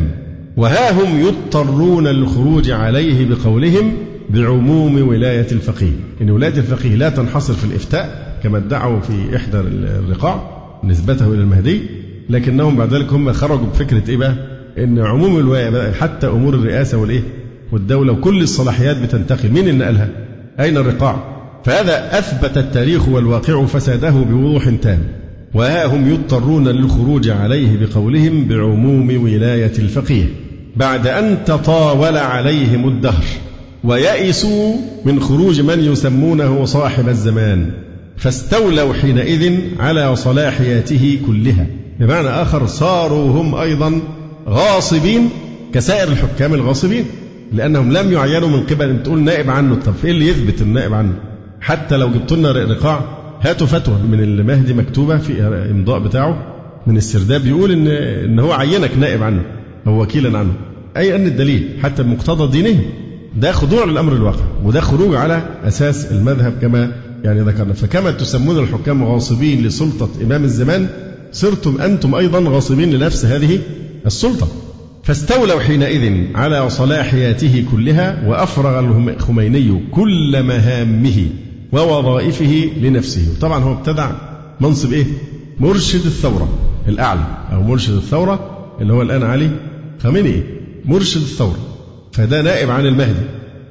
B: وها هم يضطرون للخروج عليه بقولهم بعموم ولاية الفقيه. إن ولاية الفقيه لا تنحصر في الإفتاء كما ادعوا في إحدى الرقاع نسبته إلى المهدي لكنهم بعد ذلك هم خرجوا بفكرة إيه بقى؟ إن عموم الولاية حتى أمور الرئاسة والإيه؟ والدولة وكل الصلاحيات بتنتقل مين اللي نقلها؟ أين الرقاع؟ فهذا أثبت التاريخ والواقع فساده بوضوح تام وها هم يضطرون للخروج عليه بقولهم بعموم ولاية الفقيه بعد أن تطاول عليهم الدهر ويئسوا من خروج من يسمونه صاحب الزمان فاستولوا حينئذ على صلاحياته كلها بمعنى آخر صاروا هم أيضا غاصبين كسائر الحكام الغاصبين لأنهم لم يعينوا من قبل أن تقول نائب عنه. طب إيه اللي يثبت النائب عنه؟ حتى لو جبت لنا رقاع هاتوا فتوى من المهدي مكتوبة في إمضاء بتاعه من السرداب يقول إن إن هو عينك نائب عنه أو وكيلا عنه. أي أن الدليل حتى بمقتضى دينه ده خضوع للأمر الواقع وده خروج على أساس المذهب كما يعني ذكرنا. فكما تسمون الحكام غاصبين لسلطة إمام الزمان صرتم أنتم أيضا غاصبين لنفس هذه السلطة. فاستولوا حينئذ على صلاحياته كلها وأفرغ الخميني كل مهامه ووظائفه لنفسه. طبعا هو ابتدع منصب إيه؟ مرشد الثورة الأعلى. أو مرشد الثورة اللي هو الآن علي خامنئي مرشد الثورة. فده نائب عن المهدي.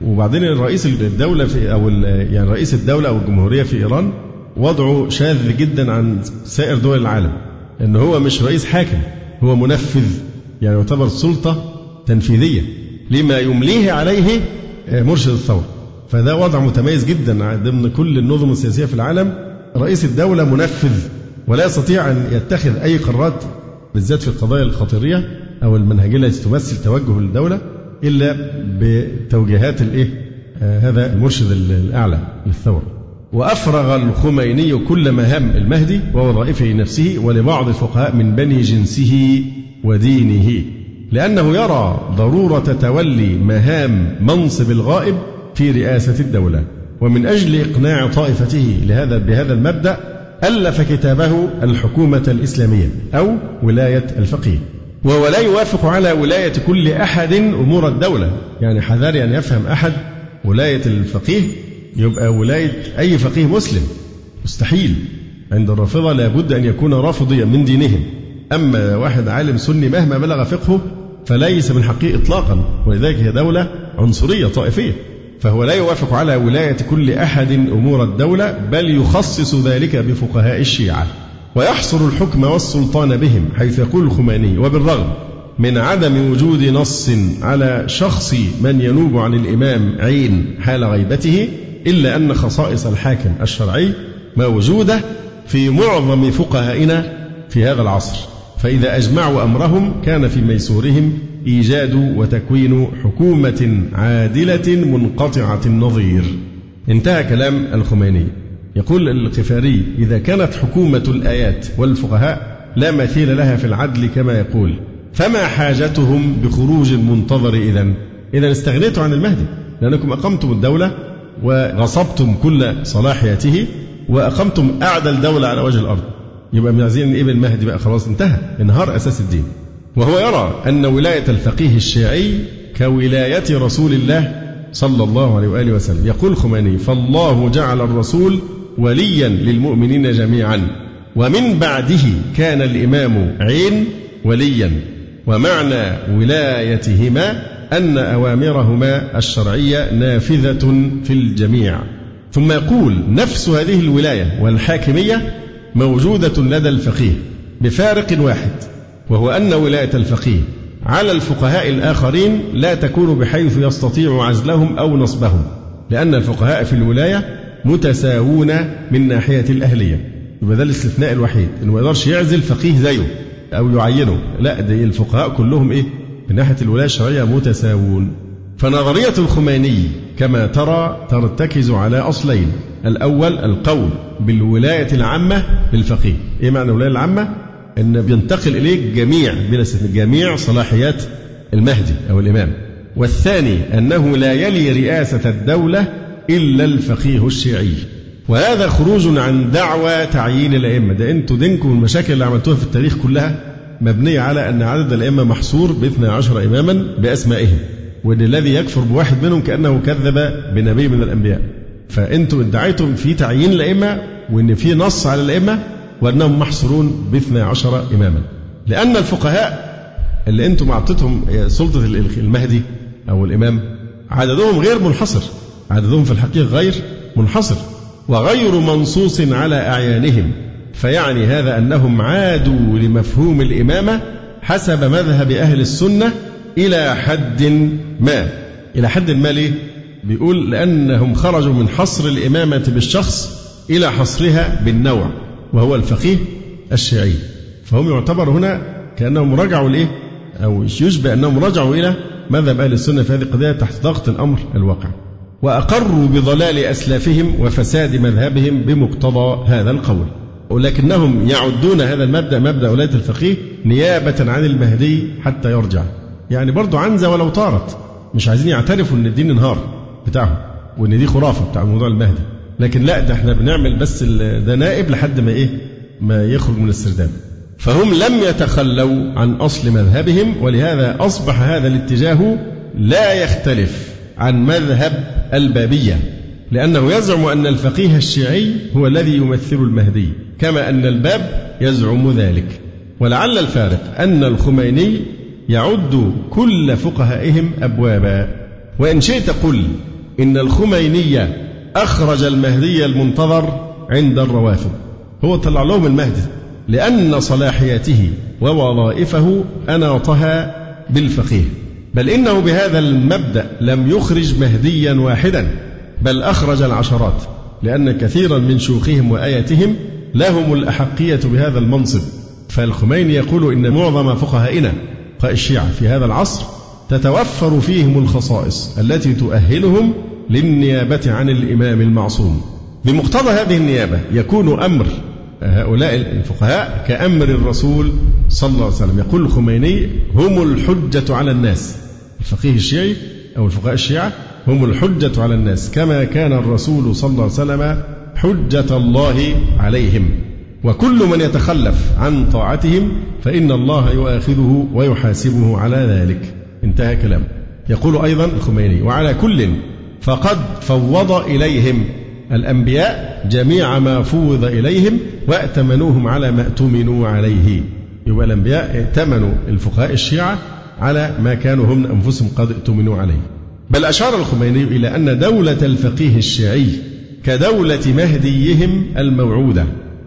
B: وبعدين الرئيس الدولة في أو يعني رئيس الدولة أو الجمهورية في إيران وضعه شاذ جدا عن سائر دول العالم. إن هو مش رئيس حاكم. هو منفذ يعني يعتبر سلطة تنفيذية لما يمليه عليه آه، مرشد الثورة فده وضع متميز جدا ضمن كل النظم السياسية في العالم رئيس الدولة منفذ ولا يستطيع أن يتخذ أي قرارات بالذات في القضايا الخطيرية أو المنهجية التي تمثل توجه الدولة إلا بتوجيهات الإيه؟ آه هذا المرشد الأعلى للثورة وأفرغ الخميني كل مهام المهدي ووظائفه نفسه ولبعض الفقهاء من بني جنسه ودينه لأنه يرى ضرورة تولي مهام منصب الغائب في رئاسة الدولة. ومن أجل إقناع طائفته لهذا بهذا المبدأ ألف كتابه الحكومة الإسلامية أو ولاية الفقيه. وهو لا يوافق على ولاية كل أحد أمور الدولة. يعني حذاري أن يفهم أحد ولاية الفقيه يبقى ولاية أي فقيه مسلم مستحيل. عند الرافضة لابد أن يكون رافضيا من دينهم. أما واحد عالم سني مهما بلغ فقهه فليس من حقه إطلاقا ولذلك هي دولة عنصرية طائفية. فهو لا يوافق على ولاية كل أحد أمور الدولة بل يخصص ذلك بفقهاء الشيعة. ويحصر الحكم والسلطان بهم حيث يقول الخميني وبالرغم من عدم وجود نص على شخص من ينوب عن الإمام عين حال غيبته إلا أن خصائص الحاكم الشرعي موجودة في معظم فقهائنا في هذا العصر. فإذا أجمعوا أمرهم كان في ميسورهم إيجاد وتكوين حكومة عادلة منقطعة النظير. انتهى كلام الخميني. يقول القفاري إذا كانت حكومة الآيات والفقهاء لا مثيل لها في العدل كما يقول فما حاجتهم بخروج المنتظر إذا إذا استغنيتوا عن المهدي لأنكم أقمتم الدولة وغصبتم كل صلاحيته وأقمتم أعدل دولة على وجه الأرض. يبقى عايزين إيه بالمهدي بقى خلاص انتهى. انهار أساس الدين. وهو يرى أن ولاية الفقيه الشيعي كولاية رسول الله صلى الله عليه وآله وسلم. يقول خميني فالله جعل الرسول وليا للمؤمنين جميعا ومن بعده كان الإمام عين وليا ومعنى ولايتهما أن أوامرهما الشرعية نافذة في الجميع. ثم يقول نفس هذه الولاية والحاكمية موجودة لدى الفقيه بفارق واحد وهو أن ولاية الفقيه على الفقهاء الآخرين لا تكون بحيث يستطيع عزلهم أو نصبهم لأن الفقهاء في الولاية متساوون من ناحية الأهلية. يبقى ده الاستثناء الوحيد إنه ما يقدرش يعزل فقيه زيه أو يعينه. لا ده الفقهاء كلهم إيه؟ من ناحية الولاية الشرعية متساوون. فنظرية الخميني كما ترى ترتكز على أصلين. الأول القول بالولاية العامة للفقيه إيه معنى الولاية العامة؟ أن بينتقل إليه جميع بلا جميع صلاحيات المهدي أو الإمام. والثاني أنه لا يلي رئاسة الدولة إلا الفقيه الشيعي. وهذا خروج عن دعوى تعيين الأئمة. ده أنتوا دينكم المشاكل اللي عملتوها في التاريخ كلها مبنية على أن عدد الأئمة محصور باثنى عشر إماما بأسمائهم وأن الذي يكفر بواحد منهم كأنه كذب بنبي من الأنبياء. فأنتم ادعيتم في تعيين الأئمة وأن في نص على الأئمة وأنهم محصورون باثنى عشر إماما. لأن الفقهاء اللي أنتم أعطيتهم سلطة المهدي أو الإمام عددهم غير منحصر عددهم في الحقيقة غير منحصر وغير منصوص على أعيانهم. فيعني هذا أنهم عادوا لمفهوم الإمامة حسب مذهب أهل السنة إلى حد ما إلى حد ما ليه؟ بيقول لأنهم خرجوا من حصر الإمامة بالشخص إلى حصرها بالنوع وهو الفقيه الشيعي فهم يعتبر هنا كأنهم رجعوا لإيه؟ أو يشبه أنهم رجعوا إلى مذهب أهل السنة في هذه القضية تحت ضغط الأمر الواقع وأقروا بضلال أسلافهم وفساد مذهبهم بمقتضى هذا القول ولكنهم يعدون هذا المبدأ مبدأ ولاية الفقيه نيابة عن المهدي حتى يرجع. يعني برضو عنزة ولو طارت. مش عايزين يعترفوا إن الدين انهار بتاعهم وإن دي خرافة بتاع موضوع المهدي. لكن لا ده إحنا بنعمل بس ده نائب لحد ما إيه؟ ما يخرج من السرداب. فهم لم يتخلوا عن أصل مذهبهم ولهذا أصبح هذا الاتجاه لا يختلف عن مذهب البابية لأنه يزعم أن الفقيه الشيعي هو الذي يمثل المهدي. كما أن الباب يزعم ذلك. ولعل الفارق أن الخميني يعد كل فقهائهم أبوابا. وإن شئت قل إن الخميني أخرج المهدي المنتظر عند الروافض. هو طلع لهم المهدي لأن صلاحيته ووظائفه أناطها بالفقيه. بل إنه بهذا المبدأ لم يخرج مهديا واحدا بل أخرج العشرات لأن كثيرا من شيوخهم وآياتهم لهم الأحقية بهذا المنصب. فالخميني يقول إن معظم فقهائنا فقهاء الشيعة في هذا العصر تتوفر فيهم الخصائص التي تؤهلهم للنيابة عن الإمام المعصوم. بمقتضى هذه النيابة يكون أمر هؤلاء الفقهاء كأمر الرسول صلى الله عليه وسلم. يقول الخميني هم الحجة على الناس. الفقيه الشيعي أو الفقهاء الشيعة هم الحجة على الناس. كما كان الرسول صلى الله عليه وسلم حجة الله عليهم. وكل من يتخلف عن طاعتهم فإن الله يؤاخذه ويحاسبه على ذلك. انتهى كلامه يقول أيضا الخميني وعلى كل فقد فوض إليهم الأنبياء جميع ما فوض إليهم وائتمنوهم على ما اؤتمنوا عليه. يبقى الأنبياء ائتمنوا الفقهاء الشيعة على ما كانوا هم أنفسهم قد ائتمنوا عليه. بل أشار الخميني إلى أن دولة الفقيه الشيعي كدولة مهديهم الموعودة.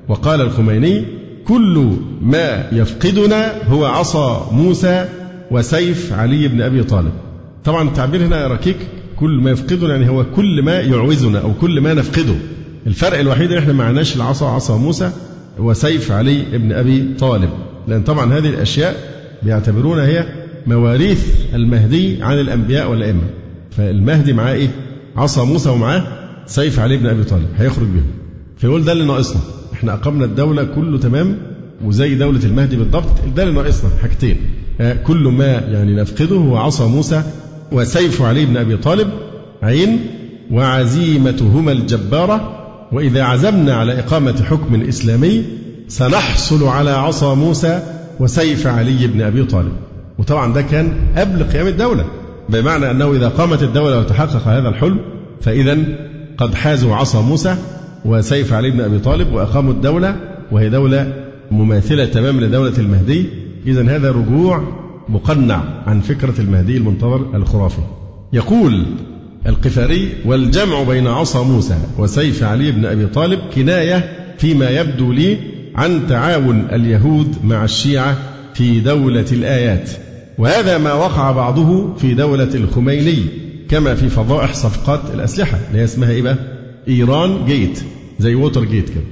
B: وقال الخميني كل ما يفقدنا هو عصا موسى وسيف علي بن أبي طالب. طبعا التعبير هنا ركيك كل ما يفقدنا يعني هو كل ما يعوزنا أو كل ما نفقده. الفرق الوحيد إن إحنا معناش العصا عصا موسى وسيف علي بن أبي طالب. لأن طبعا هذه الأشياء بيعتبرونها هي مواريث المهدي عن الأنبياء والأئمة. فالمهدي معاه إيه؟ عصا موسى ومعاه سيف علي بن أبي طالب هيخرج بهم. فيقول ده اللي ناقصنا. إحنا أقمنا الدولة كله تمام وزي دولة المهدي بالضبط ده اللي ناقصنا حاجتين. آه، كل ما يعني نفقده هو عصا موسى وسيف علي بن أبي طالب عين وعزيمتهما الجبارة وإذا عزمنا على إقامة حكم إسلامي سنحصل على عصا موسى وسيف علي بن أبي طالب. وطبعا ده كان قبل قيام الدولة. بمعنى أنه إذا قامت الدولة وتحقق هذا الحلم فإذا قد حازوا عصا موسى وسيف علي بن أبي طالب وأقاموا الدولة وهي دولة مماثلة تماما لدولة المهدي. إذا هذا رجوع مقنع عن فكرة المهدي المنتظر الخرافي. يقول القفاري والجمع بين عصا موسى وسيف علي بن أبي طالب كناية فيما يبدو لي عن تعاون اليهود مع الشيعة في دولة الآيات. وهذا ما وقع بعضه في دولة الخميني. كما في فضائح صفقات الأسلحة اللي هي اسمها إيه بقى؟ إيران جيت زي ووتر جيت كده.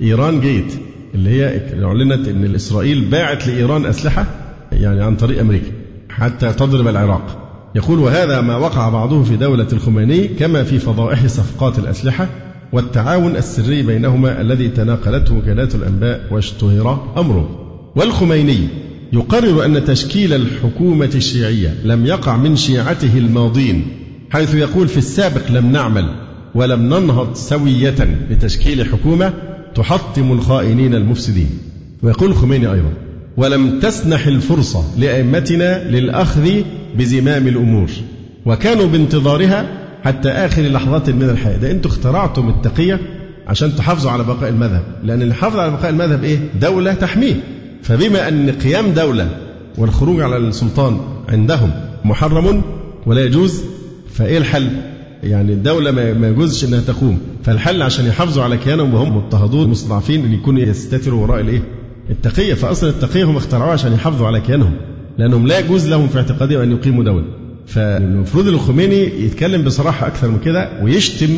B: إيران جيت اللي هي أعلنت أن إسرائيل باعت لإيران أسلحة يعني عن طريق أمريكا حتى تضرب العراق. يقول وهذا ما وقع بعضه في دولة الخميني كما في فضائح صفقات الأسلحة والتعاون السري بينهما الذي تناقلته وكالات الأنباء واشتهر أمره. والخميني يقرر أن تشكيل الحكومة الشيعية لم يقع من شيعته الماضين حيث يقول في السابق لم نعمل ولم ننهض سوية لتشكيل حكومة تحطم الخائنين المفسدين. ويقول الخميني أيضا ولم تسنح الفرصة لأئمتنا للأخذ بزمام الأمور وكانوا بانتظارها حتى آخر لحظات من الحياة. ده أنتم اخترعتم التقية عشان تحافظوا على بقاء المذهب لأن اللي على بقاء المذهب إيه؟ دولة تحميه. فبما أن قيام دولة والخروج على السلطان عندهم محرم ولا يجوز فإيه الحل؟ يعني الدولة ما يجوزش أنها تقوم فالحل عشان يحافظوا على كيانهم وهم مضطهدون مستضعفين أن يكونوا يستتروا وراء الإيه؟ التقية فأصلا التقية هم اخترعوها عشان يحافظوا على كيانهم لأنهم لا يجوز لهم في اعتقادهم أن يقيموا دولة فالمفروض الخميني يتكلم بصراحة أكثر من كده ويشتم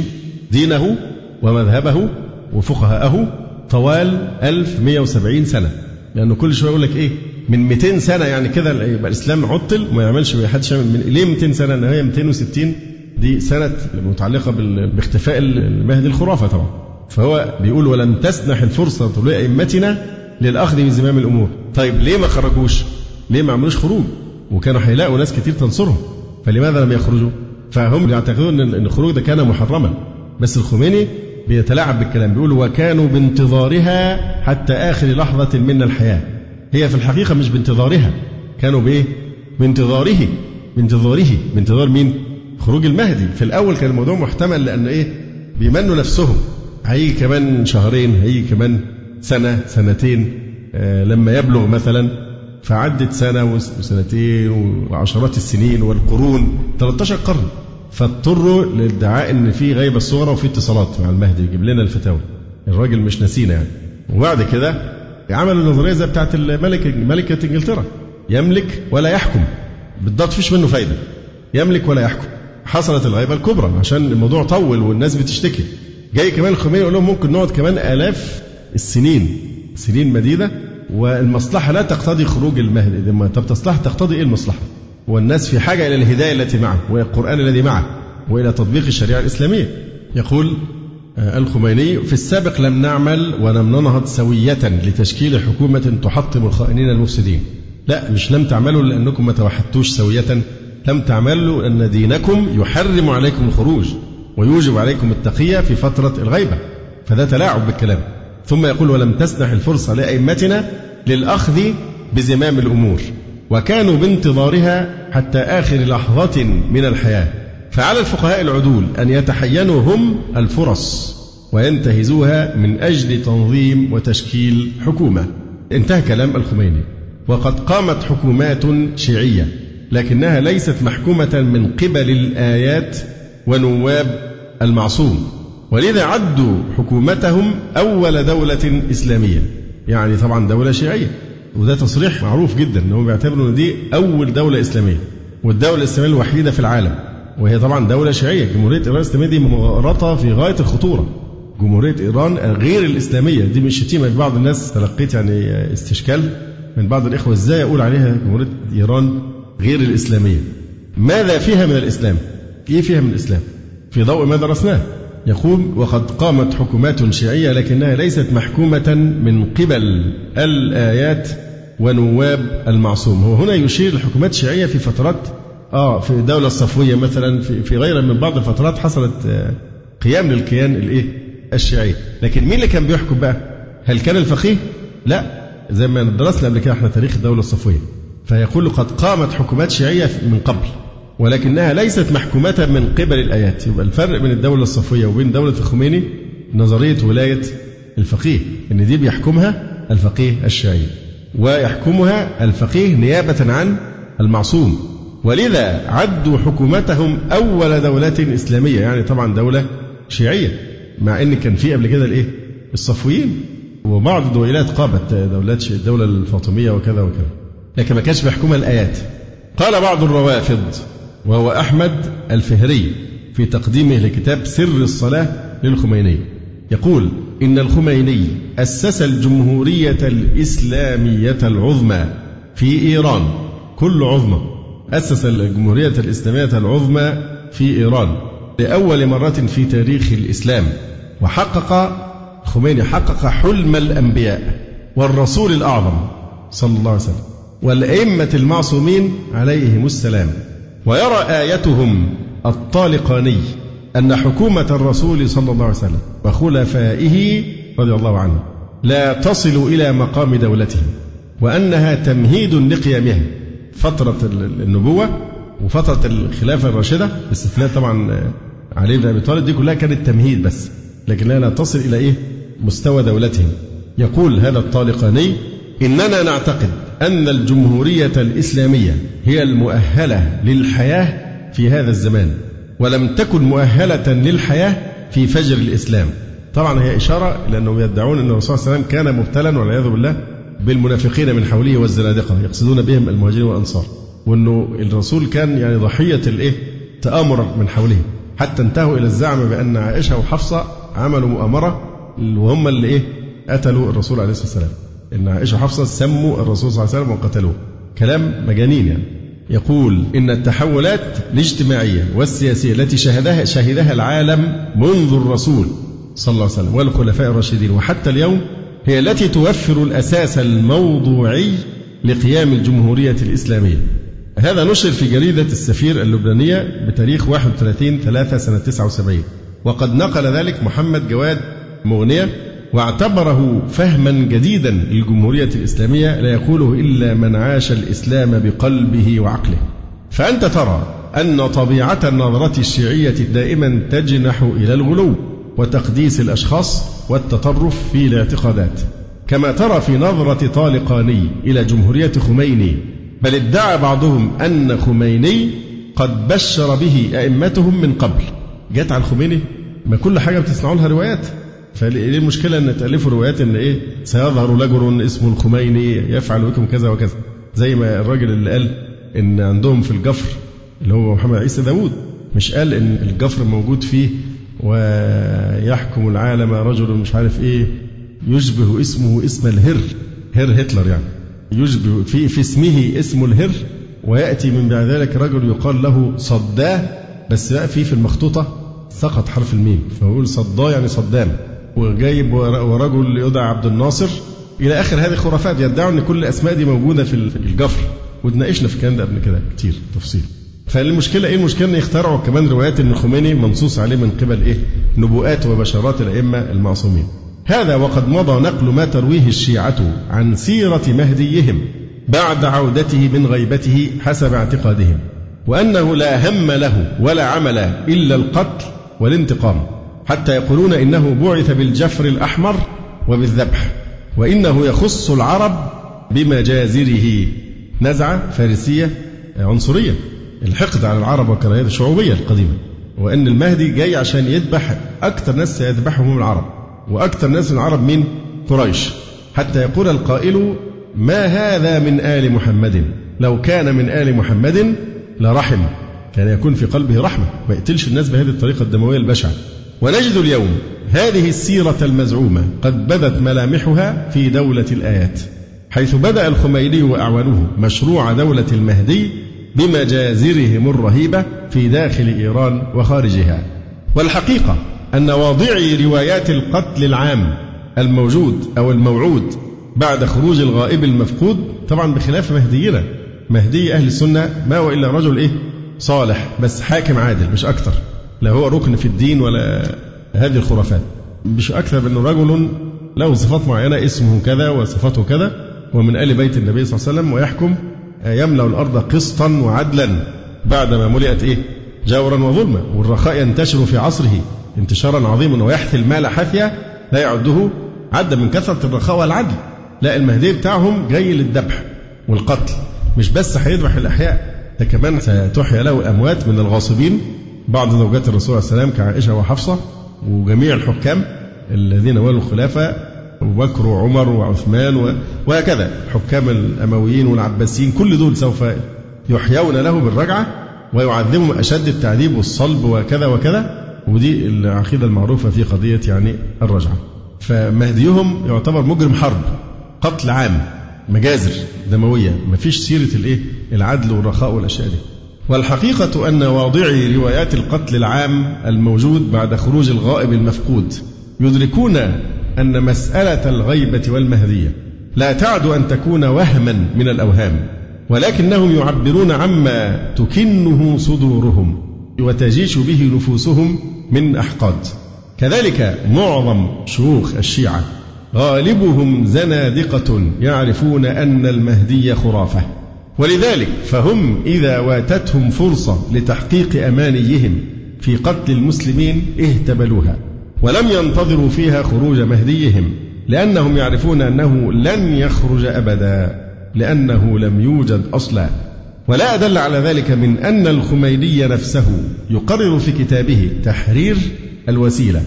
B: دينه ومذهبه وفقهاءه طوال 1170 سنة لأنه كل شوية يقول لك إيه؟ من 200 سنة يعني كده يبقى الإسلام عطل وما يعملش حدش من ليه 200 سنة؟ إن هي 260 دي سنة متعلقة باختفاء المهدي الخرافة طبعا. فهو بيقول ولم تسنح الفرصة لأئمتنا للأخذ من زمام الأمور. طيب ليه ما خرجوش؟ ليه ما عملوش خروج؟ وكانوا هيلاقوا ناس كتير تنصرهم. فلماذا لم يخرجوا؟ فهم يعتقدون إن الخروج ده كان محرما. بس الخميني بيتلاعب بالكلام بيقول وكانوا بانتظارها حتى آخر لحظة من الحياة. هي في الحقيقة مش بانتظارها كانوا بإيه؟ بانتظاره بانتظاره. بانتظار مين؟ خروج المهدي. في الأول كان الموضوع محتمل لأن إيه؟ بيمنوا نفسهم. هيجي كمان شهرين هيجي كمان سنة سنتين آه لما يبلغ مثلا فعدت سنة وسنتين وعشرات السنين والقرون 13 قرن. فاضطروا لادعاء إن في غيبه صغرى وفي اتصالات مع المهدي يجيب لنا الفتاوى. الراجل مش نسينا يعني. وبعد كده عملوا النظرية زي بتاعت الملكه ملكة إنجلترا. يملك ولا يحكم. بالضبط فيش منه فايدة. يملك ولا يحكم. حصلت الغيبة الكبرى عشان الموضوع طول والناس بتشتكي. جاي كمان الخميني يقول لهم ممكن نقعد كمان آلاف السنين. سنين مديدة. والمصلحة لا تقتضي خروج المهدي. طب تصلح تقتضي إيه المصلحة؟ والناس في حاجة إلى الهداية التي معه والقرآن الذي معه وإلى تطبيق الشريعة الإسلامية. يقول آه، الخميني في السابق لم نعمل ولم ننهض سوية لتشكيل حكومة تحطم الخائنين المفسدين. لا مش لم تعملوا لأنكم ما توحدتوش سوية. لم تعملوا لأن دينكم يحرم عليكم الخروج ويوجب عليكم التقية في فترة الغيبة. فده تلاعب بالكلام. ثم يقول ولم تسنح الفرصة لأئمتنا للأخذ بزمام الأمور. وكانوا بانتظارها حتى آخر لحظة من الحياة. فعلى الفقهاء العدول أن يتحينوا هم الفرص وينتهزوها من أجل تنظيم وتشكيل حكومة. انتهى كلام الخميني. وقد قامت حكومات شيعية لكنها ليست محكومة من قبل الآيات ونواب المعصوم. ولذا عدوا حكومتهم أول دولة إسلامية. يعني طبعا دولة شيعية. وده تصريح معروف جدا انهم بيعتبروا إن دي أول دولة إسلامية والدولة الإسلامية الوحيدة في العالم. وهي طبعا دولة شيعية. جمهورية إيران الإسلامية دي مغالطه في غاية الخطورة. جمهورية إيران غير الإسلامية دي مش شتيمة بعض الناس تلقيت يعني استشكال من بعض الإخوة إزاي أقول عليها جمهورية إيران غير الإسلامية. ماذا فيها من الإسلام؟ إيه فيها من الإسلام؟ في ضوء ما درسناه. يقول وقد قامت حكومات شيعية لكنها ليست محكومة من قبل. الآيات ونواب المعصوم. هو هنا يشير لحكومات الشيعية في فترات آه في الدولة الصفوية مثلا في, في غيرها من بعض الفترات حصلت آه قيام للكيان الإيه؟ الشيعي. لكن مين اللي كان بيحكم بقى؟ هل كان الفقيه؟ لا. زي ما درسنا قبل كده إحنا تاريخ الدولة الصفوية. فيقول قد قامت حكومات شيعية من قبل. ولكنها ليست محكومة من قبل الآيات. يبقى الفرق بين الدولة الصفوية وبين دولة الخميني نظرية ولاية الفقيه إن دي بيحكمها الفقيه الشيعي ويحكمها الفقيه نيابة عن المعصوم. ولذا عدوا حكومتهم أول دولة إسلامية يعني طبعا دولة شيعية مع إن كان في قبل كده الإيه؟ الصفويين. وبعض الدولات قامت دولات الدولة الفاطمية وكذا وكذا لكن ما كانش بيحكمها الآيات. قال بعض الروافض وهو أحمد الفهري في تقديمه لكتاب سر الصلاة للخميني. يقول إن الخميني أسس الجمهورية الإسلامية العظمى في إيران. كل عظمى. أسس الجمهورية الإسلامية العظمى في إيران لأول مرة في تاريخ الإسلام. وحقق الخميني حقق حلم الأنبياء والرسول الأعظم صلى الله عليه وسلم والأئمة المعصومين عليهم السلام. ويرى آيتهم الطالقاني أن حكومة الرسول صلى الله عليه وسلم وخلفائه رضي الله عنه لا تصل إلى مقام دولتهم وأنها تمهيد لقيامها فترة النبوة وفترة الخلافة الراشدة باستثناء طبعا علي بن أبي طالب دي كلها كانت تمهيد بس لكنها لا تصل إلى إيه؟ مستوى دولتهم. يقول هذا الطالقاني إننا نعتقد أن الجمهورية الإسلامية هي المؤهلة للحياة في هذا الزمان ولم تكن مؤهلة للحياة في فجر الإسلام. طبعا هي إشارة إلى أنهم يدعون أن الرسول صلى الله عليه وسلم كان مبتلا والعياذ بالله بالمنافقين من حوله والزنادقة يقصدون بهم المهاجرين والأنصار وأنه الرسول كان يعني ضحية الإيه؟ تآمر من حوله. حتى انتهوا إلى الزعم بأن عائشة وحفصة عملوا مؤامرة وهم اللي إيه؟ قتلوا الرسول عليه الصلاة والسلام. إن عائشة وحفصة سموا الرسول صلى الله عليه وسلم وقتلوه. كلام مجانين يعني. يقول إن التحولات الاجتماعية والسياسية التي شهدها شهدها العالم منذ الرسول صلى الله عليه وسلم والخلفاء الراشدين وحتى اليوم هي التي توفر الأساس الموضوعي لقيام الجمهورية الإسلامية. هذا نشر في جريدة السفير اللبنانية بتاريخ 31 3 سنة 79 وقد نقل ذلك محمد جواد مغنية واعتبره فهما جديدا للجمهورية الإسلامية لا يقوله إلا من عاش الإسلام بقلبه وعقله. فأنت ترى أن طبيعة النظرة الشيعية دائما تجنح إلى الغلو وتقديس الأشخاص والتطرف في الاعتقادات. كما ترى في نظرة طالقاني إلى جمهورية خميني بل ادعى بعضهم أن خميني قد بشر به أئمتهم من قبل. جت على الخميني ما كل حاجة بتسمعوا لها روايات. فليه المشكلة أن تألفوا روايات أن إيه؟ سيظهر لجر اسمه الخميني يفعل بكم كذا وكذا. زي ما الراجل اللي قال إن عندهم في الجفر اللي هو محمد عيسى داوود مش قال إن الجفر موجود فيه ويحكم العالم رجل مش عارف إيه يشبه اسمه اسم الهر هر هتلر يعني. يشبه في في اسمه اسم الهر ويأتي من بعد ذلك رجل يقال له صداه بس بقى في في المخطوطة سقط حرف الميم. فهو صداه يعني صدام. وجايب ورجل يدعى عبد الناصر إلى آخر هذه الخرافات يدعوا أن كل الأسماء دي موجودة في الجفر واتناقشنا في الكلام ده قبل كده كتير تفصيل فالمشكلة إيه؟ المشكلة إن يخترعوا كمان روايات إن الخميني منصوص عليه من قبل إيه؟ نبوءات وبشارات الأئمة المعصومين. هذا وقد مضى نقل ما ترويه الشيعة عن سيرة مهديهم بعد عودته من غيبته حسب اعتقادهم وأنه لا هم له ولا عمل إلا القتل والانتقام حتى يقولون إنه بعث بالجفر الأحمر وبالذبح وإنه يخص العرب بمجازره. نزعة فارسية عنصرية الحقد على العرب وكراهية الشعوبية القديمة. وأن المهدي جاي عشان يذبح أكثر ناس سيذبحهم العرب وأكثر ناس العرب من قريش. حتى يقول القائل ما هذا من آل محمد؟ لو كان من آل محمد لرحم. كان يكون في قلبه رحمة ما يقتلش الناس بهذه الطريقة الدموية البشعة. ونجد اليوم هذه السيرة المزعومة قد بدت ملامحها في دولة الآيات حيث بدأ الخميني وأعوانه مشروع دولة المهدي بمجازرهم الرهيبة في داخل إيران وخارجها. والحقيقة أن واضعي روايات القتل العام الموجود أو الموعود بعد خروج الغائب المفقود طبعا بخلاف مهدينا. مهدي أهل السنة ما هو إلا رجل إيه؟ صالح بس حاكم عادل مش أكثر. لا هو ركن في الدين ولا هذه الخرافات. مش أكثر من رجل له صفات معينة اسمه كذا وصفاته كذا ومن آل بيت النبي صلى الله عليه وسلم ويحكم يملأ الأرض قسطا وعدلا بعدما ملئت إيه؟ جورا وظلما. والرخاء ينتشر في عصره انتشارا عظيما ويحثي المال حثيا لا يعده عد من كثرة الرخاء والعدل. لا المهدي بتاعهم جاي للذبح والقتل. مش بس هيذبح الأحياء ده كمان ستحيا له الأموات من الغاصبين بعض زوجات الرسول عليه السلام كعائشة وحفصة وجميع الحكام الذين ولوا الخلافة أبو بكر وعمر وعثمان وهكذا. حكام الأمويين والعباسيين كل دول سوف يحيون له بالرجعة ويعذبهم أشد التعذيب والصلب وكذا وكذا. ودي العقيدة المعروفة في قضية يعني الرجعة. فمهديهم يعتبر مجرم حرب قتل عام مجازر دموية. ما فيش سيرة الإيه؟ العدل والرخاء والأشياء دي. والحقيقة أن واضعي روايات القتل العام الموجود بعد خروج الغائب المفقود يدركون أن مسألة الغيبة والمهدية لا تعد أن تكون وهما من الأوهام ولكنهم يعبرون عما تكنه صدورهم وتجيش به نفوسهم من أحقاد. كذلك معظم شيوخ الشيعة غالبهم زنادقة يعرفون أن المهدي خرافة. ولذلك فهم إذا واتتهم فرصة لتحقيق أمانيهم في قتل المسلمين اهتبلوها ولم ينتظروا فيها خروج مهديهم لأنهم يعرفون أنه لن يخرج أبدا لأنه لم يوجد أصلا. ولا أدل على ذلك من أن الخميني نفسه يقرر في كتابه تحرير الوسيلة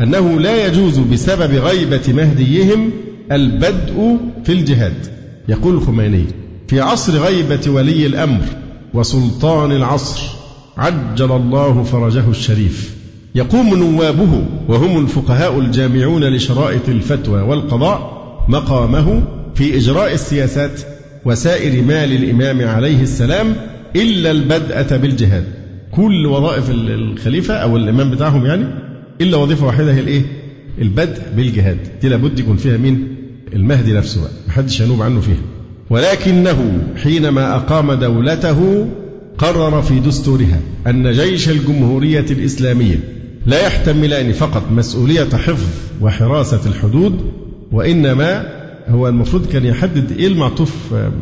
B: أنه لا يجوز بسبب غيبة مهديهم البدء في الجهاد. يقول الخميني في عصر غيبة ولي الأمر وسلطان العصر عجل الله فرجه الشريف. يقوم نوابه وهم الفقهاء الجامعون لشرائط الفتوى والقضاء مقامه في إجراء السياسات وسائر مال الإمام عليه السلام إلا البدءة بالجهاد. كل وظائف الخليفة أو الإمام بتاعهم يعني إلا وظيفة واحدة هي الإيه؟ البدء بالجهاد. دي لابد يكون فيها مين؟ المهدي نفسه بقى. محدش ينوب عنه فيها. ولكنه حينما أقام دولته قرر في دستورها أن جيش الجمهورية الإسلامية لا يحتملان فقط مسؤولية حفظ وحراسة الحدود وإنما هو المفروض كان يحدد إيه المعطوف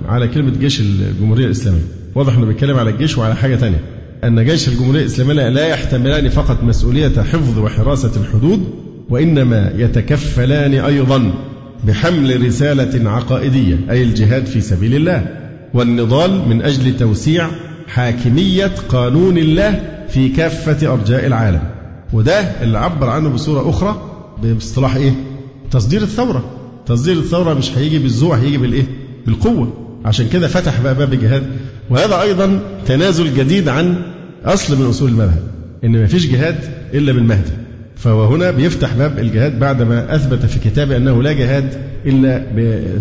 B: على كلمة جيش الجمهورية الإسلامية. واضح أنه بيتكلم على الجيش وعلى حاجة ثانية أن جيش الجمهورية الإسلامية لا يحتملان فقط مسؤولية حفظ وحراسة الحدود وإنما يتكفلان أيضا بحمل رسالة عقائدية أي الجهاد في سبيل الله والنضال من أجل توسيع حاكمية قانون الله في كافة أرجاء العالم. وده اللي عبر عنه بصورة أخرى بإصطلاح إيه؟ تصدير الثورة. تصدير الثورة مش هيجي بالزوع هيجي بالإيه؟ بالقوة. عشان كده فتح بقى باب الجهاد. وهذا أيضا تنازل جديد عن أصل من أصول المذهب إن ما فيش جهاد إلا بالمهدي. فهو هنا بيفتح باب الجهاد بعدما أثبت في كتابه أنه لا جهاد إلا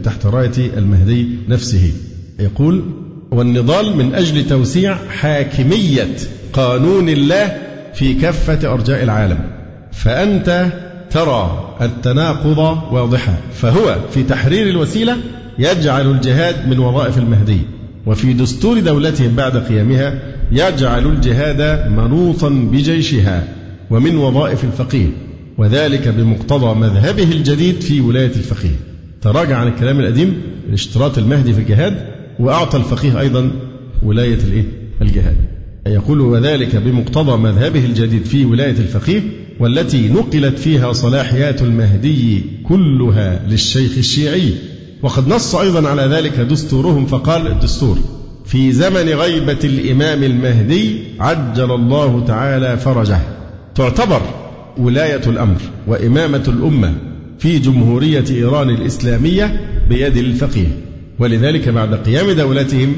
B: تحت راية المهدي نفسه. يقول والنضال من أجل توسيع حاكمية قانون الله في كافة أرجاء العالم. فأنت ترى التناقض واضحا. فهو في تحرير الوسيلة يجعل الجهاد من وظائف المهدي وفي دستور دولتهم بعد قيامها يجعل الجهاد منوطا بجيشها. ومن وظائف الفقيه وذلك بمقتضى مذهبه الجديد في ولاية الفقيه. تراجع عن الكلام القديم اشتراط المهدي في الجهاد وأعطى الفقيه أيضا ولاية الإيه؟ الجهاد. يقول وذلك بمقتضى مذهبه الجديد في ولاية الفقيه والتي نقلت فيها صلاحيات المهدي كلها للشيخ الشيعي. وقد نص أيضا على ذلك دستورهم فقال الدستور في زمن غيبة الإمام المهدي عجل الله تعالى فرجه. تعتبر ولاية الأمر وإمامة الأمة في جمهورية إيران الإسلامية بيد الفقيه. ولذلك بعد قيام دولتهم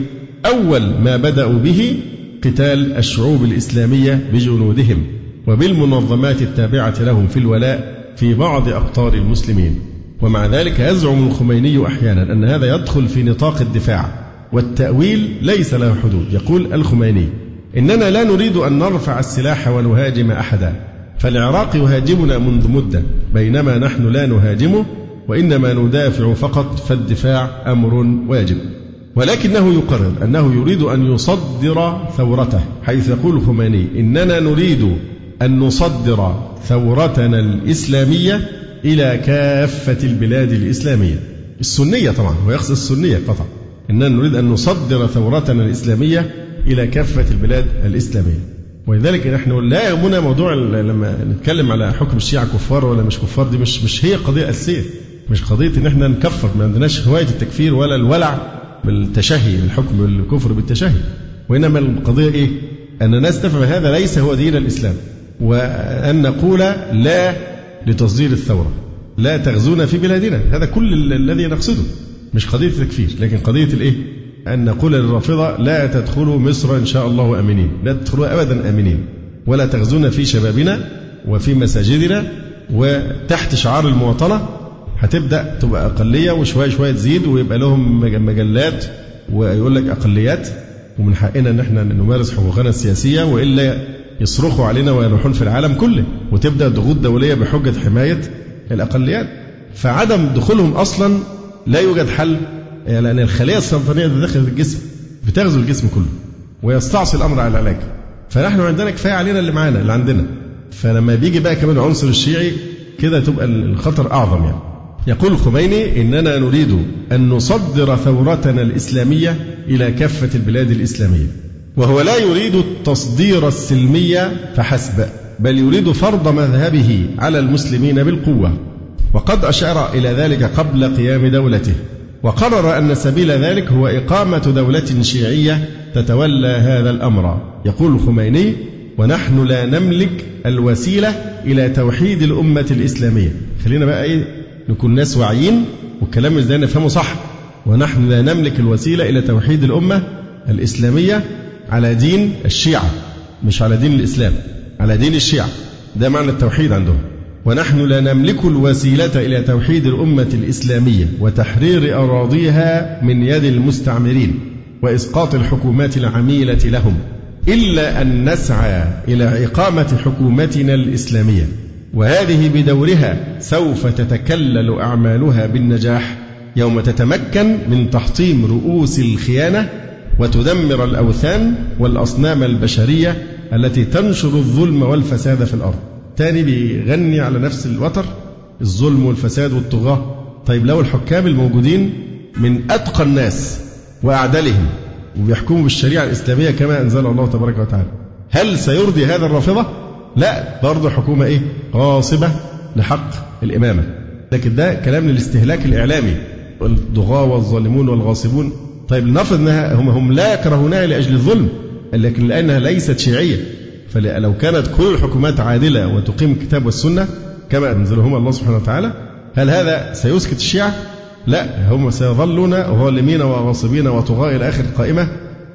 B: أول ما بدأوا به قتال الشعوب الإسلامية بجنودهم وبالمنظمات التابعة لهم في الولاء في بعض أقطار المسلمين. ومع ذلك يزعم الخميني أحيانا أن هذا يدخل في نطاق الدفاع والتأويل ليس له حدود يقول الخميني. إننا لا نريد أن نرفع السلاح ونهاجم أحدا فالعراق يهاجمنا منذ مدة بينما نحن لا نهاجمه وإنما ندافع فقط فالدفاع أمر واجب ولكنه يقرر أنه يريد أن يصدر ثورته حيث يقول الخميني إننا نريد أن نصدر ثورتنا الإسلامية إلى كافة البلاد الإسلامية. السنية طبعا هو يقصد السنية قطعا إننا نريد أن نصدر ثورتنا الإسلامية إلى كافة البلاد الإسلامية. ولذلك نحن لا يهمنا موضوع لما نتكلم على حكم الشيعة كفار ولا مش كفار دي مش مش هي قضية أساسية. مش قضية إن إحنا نكفر ما عندناش هواية التكفير ولا الولع بالتشهي بالحكم الكفر بالتشهي. وإنما القضية إيه؟ أن الناس تفهم هذا ليس هو دين الإسلام. وأن نقول لا لتصدير الثورة. لا تغزونا في بلادنا. هذا كل الذي نقصده. مش قضية التكفير لكن قضية الإيه؟ أن نقول للرافضة لا تدخلوا مصر إن شاء الله آمنين. لا تدخلوا أبدا آمنين. ولا تغزونا في شبابنا وفي مساجدنا وتحت شعار المواطنة. هتبدأ تبقى أقلية وشوية شوية تزيد ويبقى لهم مجلات ويقول لك أقليات. ومن حقنا إن إحنا نمارس حقوقنا السياسية وإلا يصرخوا علينا ويلوحون في العالم كله. وتبدأ ضغوط دولية بحجة حماية الأقليات. فعدم دخولهم أصلا لا يوجد حل لأن الخلية السرطانيه اللي داخل الجسم بتغزو الجسم كله ويستعصي الأمر على العلاج. فنحن عندنا كفاية علينا اللي معانا اللي عندنا. فلما بيجي بقى كمان عنصر الشيعي كده تبقى الخطر أعظم يعني. يقول الخميني إننا نريد أن نصدر ثورتنا الإسلامية إلى كافة البلاد الإسلامية. وهو لا يريد التصدير السلمي فحسب بل يريد فرض مذهبه على المسلمين بالقوة. وقد أشار إلى ذلك قبل قيام دولته. وقرر أن سبيل ذلك هو إقامة دولة شيعية تتولى هذا الأمر. يقول الخميني ونحن لا نملك الوسيلة إلى توحيد الأمة الإسلامية. خلينا بقى إيه نكون ناس واعيين والكلام اللي نفهمه صح. ونحن لا نملك الوسيلة إلى توحيد الأمة الإسلامية على دين الشيعة مش على دين الإسلام على دين الشيعة. ده معنى التوحيد عندهم. ونحن لا نملك الوسيلة إلى توحيد الأمة الإسلامية وتحرير أراضيها من يد المستعمرين وإسقاط الحكومات العميلة لهم إلا أن نسعى إلى إقامة حكومتنا الإسلامية. وهذه بدورها سوف تتكلل أعمالها بالنجاح يوم تتمكن من تحطيم رؤوس الخيانة وتدمر الأوثان والأصنام البشرية التي تنشر الظلم والفساد في الأرض. تاني بيغني على نفس الوتر الظلم والفساد والطغاة. طيب لو الحكام الموجودين من أتقى الناس وأعدلهم وبيحكموا بالشريعة الإسلامية كما أنزل الله تبارك وتعالى هل سيرضي هذا الرافضة؟ لا برضه حكومة إيه؟ غاصبة لحق الإمامة. لكن ده كلام للاستهلاك الإعلامي. الضغاة والظالمون والغاصبون. طيب لنفرض أنها هم هم لا يكرهونها لأجل الظلم لكن لأنها ليست شيعية. فلو كانت كل الحكومات عادلة وتقيم الكتاب والسنة كما أنزلهما الله سبحانه وتعالى هل هذا سيسكت الشيعة؟ لا هم سيظلون ظالمين وغاصبين وطغاة إلى آخر القائمة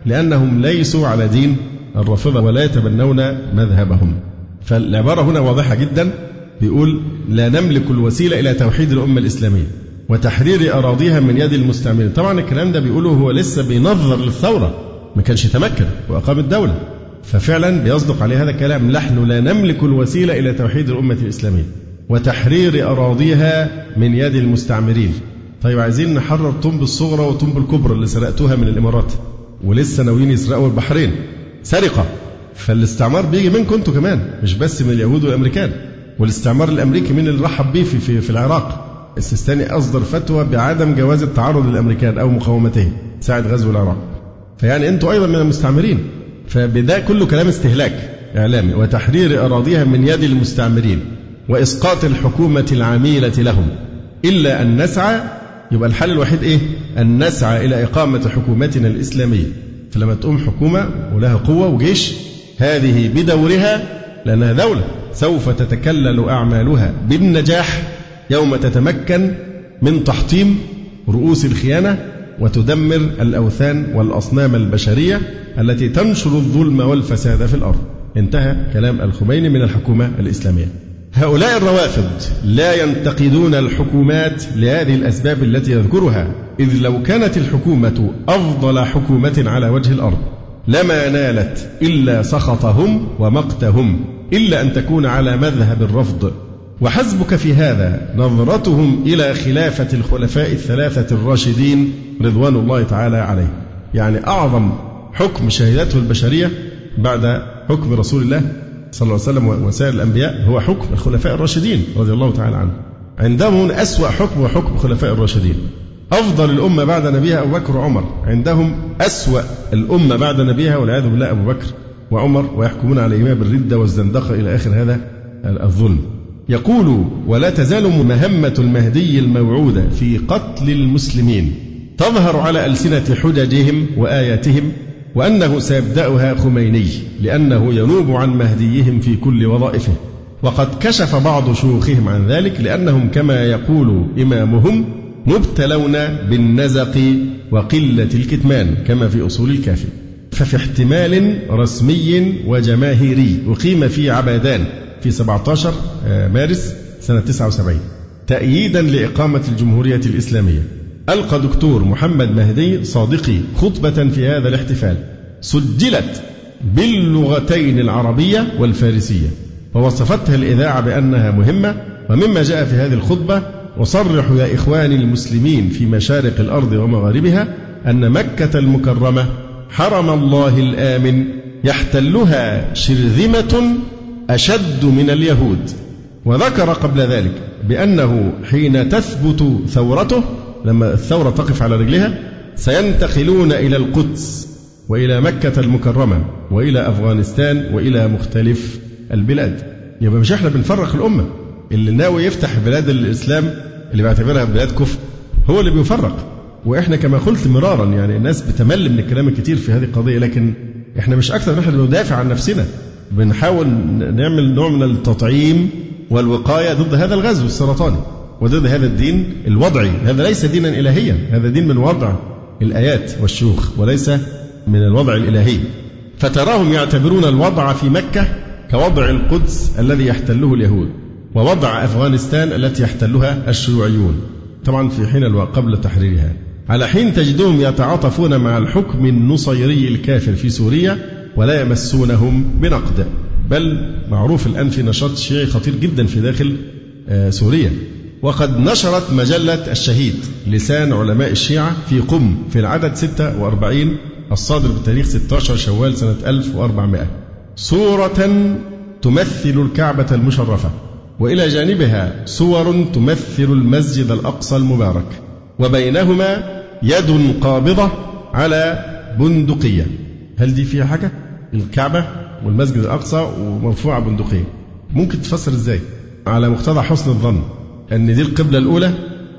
B: لأنهم ليسوا على دين الرافضة ولا يتبنون مذهبهم. فالعبارة هنا واضحة جدا بيقول لا نملك الوسيلة إلى توحيد الأمة الإسلامية وتحرير أراضيها من يد المستعمرين. طبعا الكلام ده بيقوله هو لسه بينظر للثورة ما كانش تمكن وأقام الدولة. ففعلا بيصدق عليه هذا الكلام نحن لا نملك الوسيلة إلى توحيد الأمة الإسلامية وتحرير أراضيها من يد المستعمرين. طيب عايزين نحرر طنب الصغرى وطنب الكبرى اللي سرقتوها من الإمارات ولسه ناويين يسرقوا البحرين. سرقة. فالاستعمار بيجي منكم أنتوا كمان مش بس من اليهود والأمريكان. والاستعمار الأمريكي مين اللي رحب بيه في, في, في العراق؟ السيستاني أصدر فتوى بعدم جواز التعرض للأمريكان أو مقاومتهم ساعه غزو العراق. فيعني أنتوا أيضا من المستعمرين. فبدا كله كلام استهلاك إعلامي وتحرير أراضيها من يد المستعمرين وإسقاط الحكومة العميلة لهم إلا أن نسعى يبقى الحل الوحيد إيه؟ أن نسعى إلى إقامة حكومتنا الإسلامية فلما تقوم حكومة ولها قوة وجيش هذه بدورها لأنها دولة سوف تتكلل أعمالها بالنجاح يوم تتمكن من تحطيم رؤوس الخيانة وتدمر الأوثان والأصنام البشرية التي تنشر الظلم والفساد في الأرض. انتهى كلام الخميني من الحكومة الإسلامية. هؤلاء الروافض لا ينتقدون الحكومات لهذه الأسباب التي يذكرها، إذ لو كانت الحكومة أفضل حكومة على وجه الأرض لما نالت إلا سخطهم ومقتهم إلا أن تكون على مذهب الرفض وحسبك في هذا نظرتهم إلى خلافة الخلفاء الثلاثة الراشدين رضوان الله تعالى عليه يعني أعظم حكم شهدته البشرية بعد حكم رسول الله صلى الله عليه وسلم وسائر الأنبياء هو حكم الخلفاء الراشدين رضي الله تعالى عنهم. عندهم أسوأ حكم وحكم الخلفاء الراشدين. أفضل الأمة بعد نبيها أبو بكر وعمر. عندهم أسوأ الأمة بعد نبيها والعياذ بالله أبو بكر وعمر ويحكمون عليهما بالردة والزندقة إلى آخر هذا الظلم. يقول ولا تزال مهمة المهدي الموعودة في قتل المسلمين. تظهر على ألسنة حججهم وآياتهم وأنه سيبدأها خميني لأنه ينوب عن مهديهم في كل وظائفه. وقد كشف بعض شيوخهم عن ذلك لأنهم كما يقول إمامهم مبتلون بالنزق وقلة الكتمان كما في أصول الكافي. ففي احتمال رسمي وجماهيري أقيم في عبادان في 17 آه، مارس سنة 79 تأييدا لإقامة الجمهورية الإسلامية. ألقى دكتور محمد مهدي صادقي خطبة في هذا الاحتفال. سجلت باللغتين العربية والفارسية. ووصفتها الإذاعة بأنها مهمة ومما جاء في هذه الخطبة أصرح يا إخواني المسلمين في مشارق الأرض ومغاربها أن مكة المكرمة حرم الله الآمن يحتلها شرذمة أشد من اليهود وذكر قبل ذلك بأنه حين تثبت ثورته لما الثورة تقف على رجلها سينتقلون إلى القدس وإلى مكة المكرمة وإلى أفغانستان وإلى مختلف البلاد. يبقى مش إحنا بنفرق الأمة اللي ناوي يفتح بلاد الإسلام اللي بيعتبرها بلاد كفر هو اللي بيفرق. وإحنا كما قلت مرارا يعني الناس بتمل من الكلام الكتير في هذه القضية لكن إحنا مش أكثر من إحنا بندافع عن نفسنا. بنحاول نعمل نوع من التطعيم والوقاية ضد هذا الغزو السرطاني وضد هذا الدين الوضعي. هذا ليس دينا إلهيا هذا دين من وضع الآيات والشيوخ وليس من الوضع الإلهي. فتراهم يعتبرون الوضع في مكة كوضع القدس الذي يحتله اليهود ووضع أفغانستان التي يحتلها الشيوعيون. طبعا في حين قبل تحريرها. على حين تجدهم يتعاطفون مع الحكم النصيري الكافر في سوريا ولا يمسونهم بنقد. بل معروف الآن في نشاط شيعي خطير جدا في داخل آه، سوريا. وقد نشرت مجلة الشهيد لسان علماء الشيعة في قم في العدد 46 الصادر بتاريخ 16 شوال سنة 1400 صورة تمثل الكعبة المشرفة وإلى جانبها صور تمثل المسجد الأقصى المبارك وبينهما يد قابضة على بندقية. هل دي فيها حاجة؟ الكعبة والمسجد الأقصى ومرفوعة بندقية ممكن تفسر إزاي؟ على مقتضى حسن الظن أن دي القبلة الأولى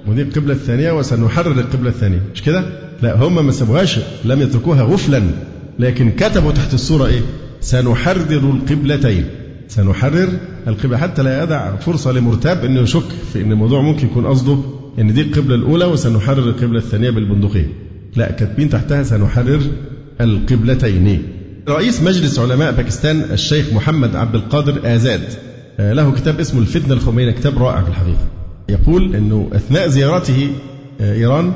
B: ودي القبلة الثانية وسنحرر القبلة الثانية مش كده؟ لا هم ما سابوهاش لم يتركوها غفلا لكن كتبوا تحت الصورة إيه؟ سنحرر القبلتين سنحرر القبلة حتى لا يدع فرصة لمرتاب أنه يشك في أن الموضوع ممكن يكون قصده أن دي القبلة الأولى وسنحرر القبلة الثانية بالبندقية لا كاتبين تحتها سنحرر القبلتين رئيس مجلس علماء باكستان الشيخ محمد عبد القادر آزاد آه، له كتاب اسمه الفتنة الخمينية كتاب رائع في الحقيقة يقول أنه أثناء زيارته آه، إيران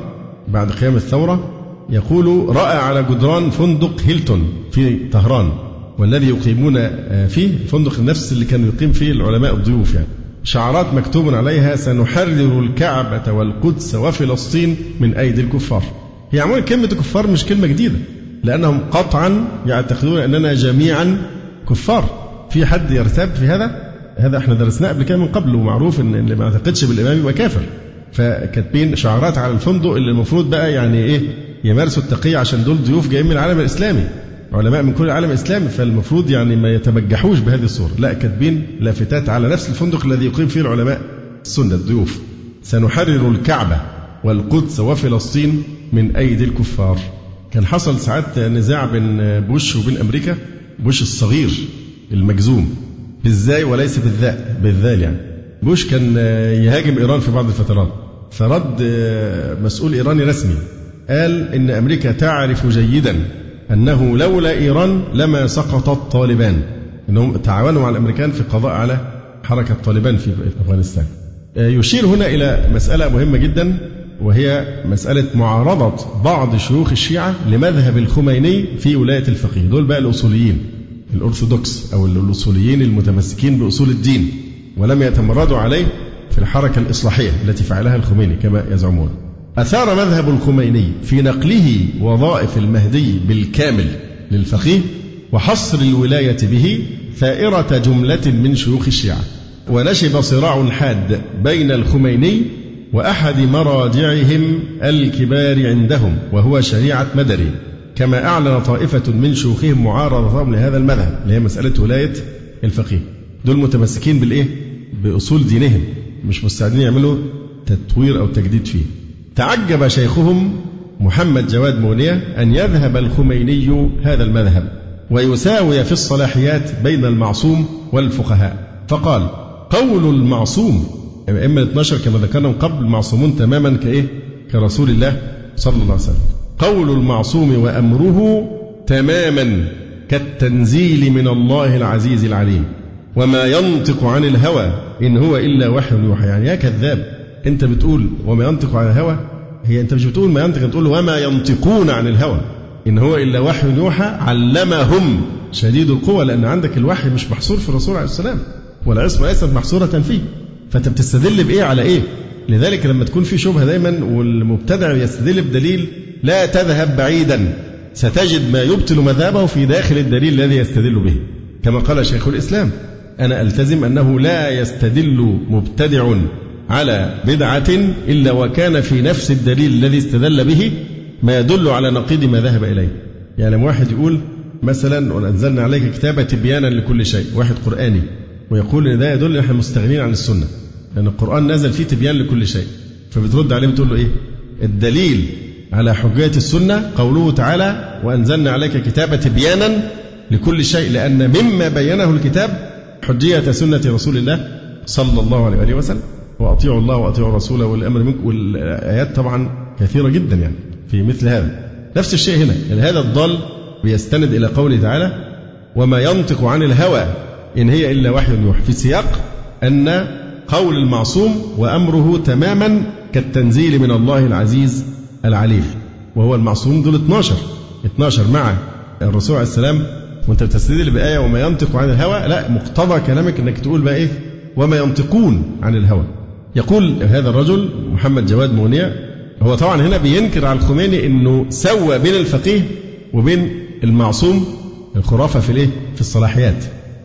B: بعد قيام الثورة يقول رأى على جدران فندق هيلتون في طهران والذي يقيمون آه، فيه الفندق نفس اللي كان يقيم فيه العلماء الضيوف يعني. شعارات مكتوب عليها سنحرر الكعبة والقدس وفلسطين من أيدي الكفار هي عموما كلمة كفار مش كلمة جديدة. لأنهم قطعا يعتقدون أننا جميعا كفار. في حد يرتاب في هذا؟ هذا إحنا درسناه قبل كده من قبل ومعروف إن اللي ما يعتقدش بالإمام يبقى كافر. فكاتبين شعارات على الفندق اللي المفروض بقى يعني إيه؟ يمارسوا التقية عشان دول ضيوف جايين من العالم الإسلامي. علماء من كل العالم الإسلامي فالمفروض يعني ما يتبجحوش بهذه الصورة. لا كاتبين لافتات على نفس الفندق الذي يقيم فيه العلماء السنة الضيوف. سنحرر الكعبة والقدس وفلسطين من أيدي الكفار. كان حصل ساعات نزاع بين بوش وبين أمريكا بوش الصغير المجزوم بالزاي وليس بالذاء بالذال يعني. بوش كان يهاجم إيران في بعض الفترات. فرد مسؤول إيراني رسمي. قال إن أمريكا تعرف جيدا أنه لولا إيران لما سقطت طالبان أنهم تعاونوا مع الأمريكان في القضاء على حركة طالبان في أفغانستان. يشير هنا إلى مسألة مهمة جدا. وهي مسألة معارضة بعض شيوخ الشيعة لمذهب الخميني في ولاية الفقيه. دول بقى الأصوليين الأرثوذكس أو الأصوليين المتمسكين بأصول الدين ولم يتمردوا عليه في الحركة الإصلاحية التي فعلها الخميني كما يزعمون. أثار مذهب الخميني في نقله وظائف المهدي بالكامل للفقيه وحصر الولاية به ثائرة جملة من شيوخ الشيعة. ونشب صراع حاد بين الخميني وأحد مراجعهم الكبار عندهم وهو شريعة مدري. كما أعلن طائفة من شيوخهم معارضتهم لهذا المذهب اللي هي مسألة ولاية الفقيه. دول متمسكين بالإيه؟ بأصول دينهم مش مستعدين يعملوا تطوير أو تجديد فيه. تعجب شيخهم محمد جواد مونية أن يذهب الخميني هذا المذهب ويساوي في الصلاحيات بين المعصوم والفقهاء. فقال قول المعصوم أئمة 12 كما ذكرنا من قبل معصومون تماما كإيه؟ كرسول الله صلى الله عليه وسلم. قول المعصوم وأمره تماما كالتنزيل من الله العزيز العليم. وما ينطق عن الهوى إن هو إلا وحي يوحى. يعني يا كذاب أنت بتقول وما ينطق عن الهوى؟ هي أنت مش بتقول ما ينطق بتقول وما ينطقون عن الهوى. إن هو إلا وحي يوحى علمهم شديد القوة لأن عندك الوحي مش محصور في الرسول عليه السلام والعصمة ليست محصورة فيه. فأنت بتستدل بإيه؟ على إيه؟ لذلك لما تكون في شبهة دايما والمبتدع يستدل بدليل لا تذهب بعيدا ستجد ما يبطل مذهبه في داخل الدليل الذي يستدل به. كما قال شيخ الإسلام أنا ألتزم أنه لا يستدل مبتدع على بدعة إلا وكان في نفس الدليل الذي استدل به ما يدل على نقيض ما ذهب إليه. يعني واحد يقول مثلا وأنزلنا عليك كتابة تبيانا لكل شيء. واحد قرآني ويقول إن ده يدل إن إحنا مستغنين عن السنة. لأن القرآن نزل فيه تبيان لكل شيء. فبترد عليه بتقول له إيه؟ الدليل على حجية السنة قوله تعالى وأنزلنا عليك كتابة تبيانا لكل شيء لأن مما بينه الكتاب حجية سنة رسول الله صلى الله عليه وآله وسلم. وأطيعوا الله وأطيعوا الرسول والأمر منكم والآيات طبعا كثيرة جدا يعني في مثل هذا. نفس الشيء هنا. يعني هذا الضال بيستند إلى قوله تعالى وما ينطق عن الهوى إن هي إلا وحي يوحى في سياق أن قول المعصوم وأمره تماما كالتنزيل من الله العزيز العليم وهو المعصوم دول 12 12 مع الرسول عليه السلام وأنت بتستدل بآية وما ينطق عن الهوى لا مقتضى كلامك إنك تقول بقى إيه وما ينطقون عن الهوى يقول هذا الرجل محمد جواد مونية هو طبعا هنا بينكر على الخميني إنه سوى بين الفقيه وبين المعصوم الخرافة في الإيه؟ في الصلاحيات.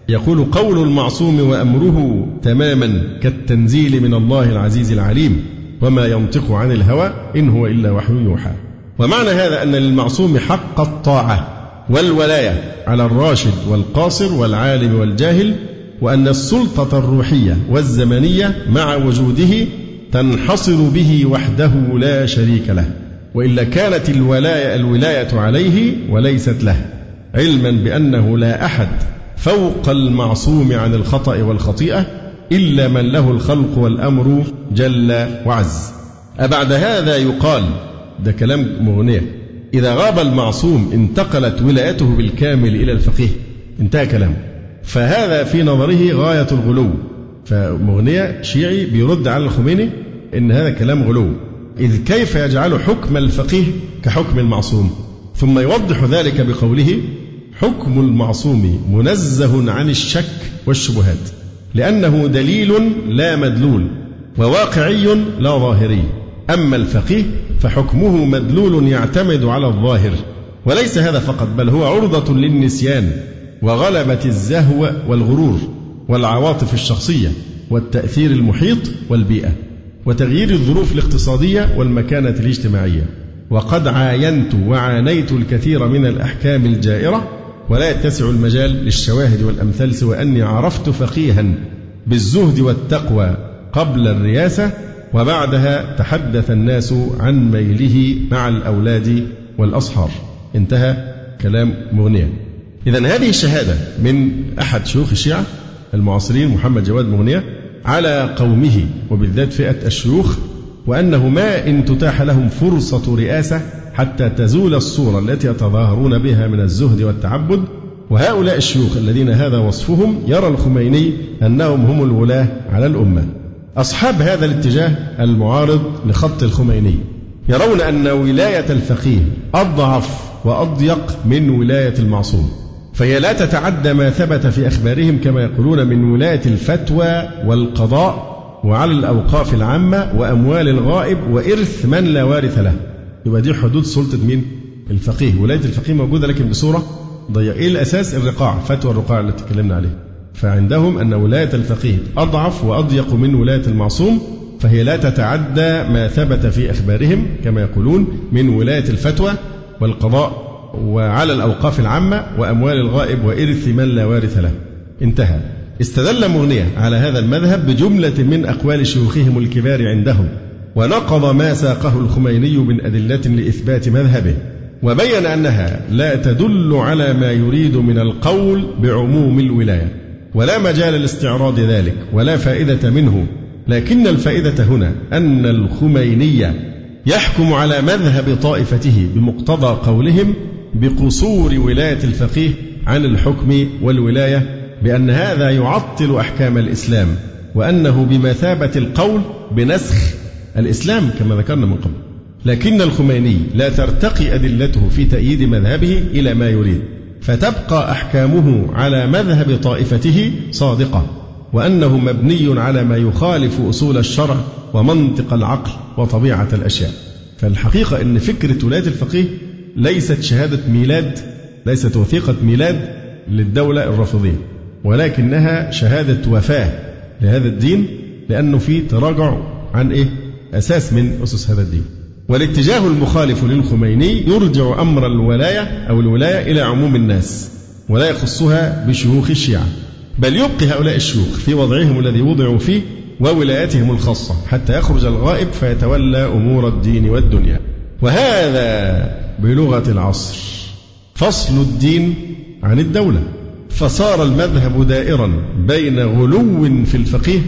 B: يقول قول المعصوم وأمره تماما كالتنزيل من الله العزيز العليم وما ينطق عن الهوى إن هو إلا وحي يوحى. ومعنى هذا أن للمعصوم حق الطاعة والولاية على الراشد والقاصر والعالم والجاهل وأن السلطة الروحية والزمنية مع وجوده تنحصر به وحده لا شريك له وإلا كانت الولاية الولاية عليه وليست له علما بأنه لا أحد فوق المعصوم عن الخطأ والخطيئة إلا من له الخلق والأمر جل وعز. أبعد هذا يقال ده كلام مغنية إذا غاب المعصوم انتقلت ولايته بالكامل إلى الفقيه. انتهى كلامه فهذا في نظره غاية الغلو. فمغنية شيعي بيرد على الخميني إن هذا كلام غلو. إذ كيف يجعل حكم الفقيه كحكم المعصوم؟ ثم يوضح ذلك بقوله حكم المعصوم منزه عن الشك والشبهات لأنه دليل لا مدلول وواقعي لا ظاهري. أما الفقيه فحكمه مدلول يعتمد على الظاهر وليس هذا فقط بل هو عرضة للنسيان وغلبة الزهو والغرور والعواطف الشخصية والتأثير المحيط والبيئة وتغيير الظروف الاقتصادية والمكانة الاجتماعية. وقد عاينت وعانيت الكثير من الأحكام الجائرة ولا يتسع المجال للشواهد والأمثال سوى أني عرفت فقيها بالزهد والتقوى قبل الرياسة وبعدها تحدث الناس عن ميله مع الأولاد والأصهار انتهى كلام مغنية إذا هذه الشهادة من أحد شيوخ الشيعة المعاصرين محمد جواد مغنية على قومه وبالذات فئة الشيوخ وأنه ما إن تتاح لهم فرصة رئاسة حتى تزول الصورة التي يتظاهرون بها من الزهد والتعبد. وهؤلاء الشيوخ الذين هذا وصفهم يرى الخميني أنهم هم الولاة على الأمة. أصحاب هذا الاتجاه المعارض لخط الخميني. يرون أن ولاية الفقيه أضعف وأضيق من ولاية المعصوم. فهي لا تتعدى ما ثبت في أخبارهم كما يقولون من ولاية الفتوى والقضاء وعلى الأوقاف العامة وأموال الغائب وإرث من لا وارث له. يبقى دي حدود سلطة مين؟ الفقيه. ولاية الفقيه موجودة لكن بصورة ضيقة. إيه الأساس؟ الرقاع فتوى الرقاع اللي تكلمنا عليه فعندهم أن ولاية الفقيه أضعف وأضيق من ولاية المعصوم فهي لا تتعدى ما ثبت في أخبارهم كما يقولون من ولاية الفتوى والقضاء وعلى الأوقاف العامة وأموال الغائب وإرث من لا وارث له. انتهى. استدل مغنية على هذا المذهب بجملة من أقوال شيوخهم الكبار عندهم. ونقض ما ساقه الخميني من أدلة لإثبات مذهبه وبين أنها لا تدل على ما يريد من القول بعموم الولاية ولا مجال لاستعراض ذلك ولا فائدة منه لكن الفائدة هنا أن الخميني يحكم على مذهب طائفته بمقتضى قولهم بقصور ولاية الفقيه عن الحكم والولاية بأن هذا يعطل أحكام الإسلام وأنه بمثابة القول بنسخ الإسلام كما ذكرنا من قبل لكن الخميني لا ترتقي أدلته في تأييد مذهبه إلى ما يريد فتبقى أحكامه على مذهب طائفته صادقة وأنه مبني على ما يخالف أصول الشرع ومنطق العقل وطبيعة الأشياء فالحقيقة أن فكرة ولاية الفقيه ليست شهادة ميلاد ليست وثيقة ميلاد للدولة الرافضية ولكنها شهادة وفاة لهذا الدين لأنه في تراجع عن إيه؟ أساس من أسس هذا الدين. والاتجاه المخالف للخميني يرجع أمر الولاية أو الولاية إلى عموم الناس ولا يخصها بشيوخ الشيعة. بل يبقي هؤلاء الشيوخ في وضعهم الذي وضعوا فيه وولايتهم الخاصة حتى يخرج الغائب فيتولى أمور الدين والدنيا. وهذا بلغة العصر. فصل الدين عن الدولة. فصار المذهب دائرا بين غلو في الفقيه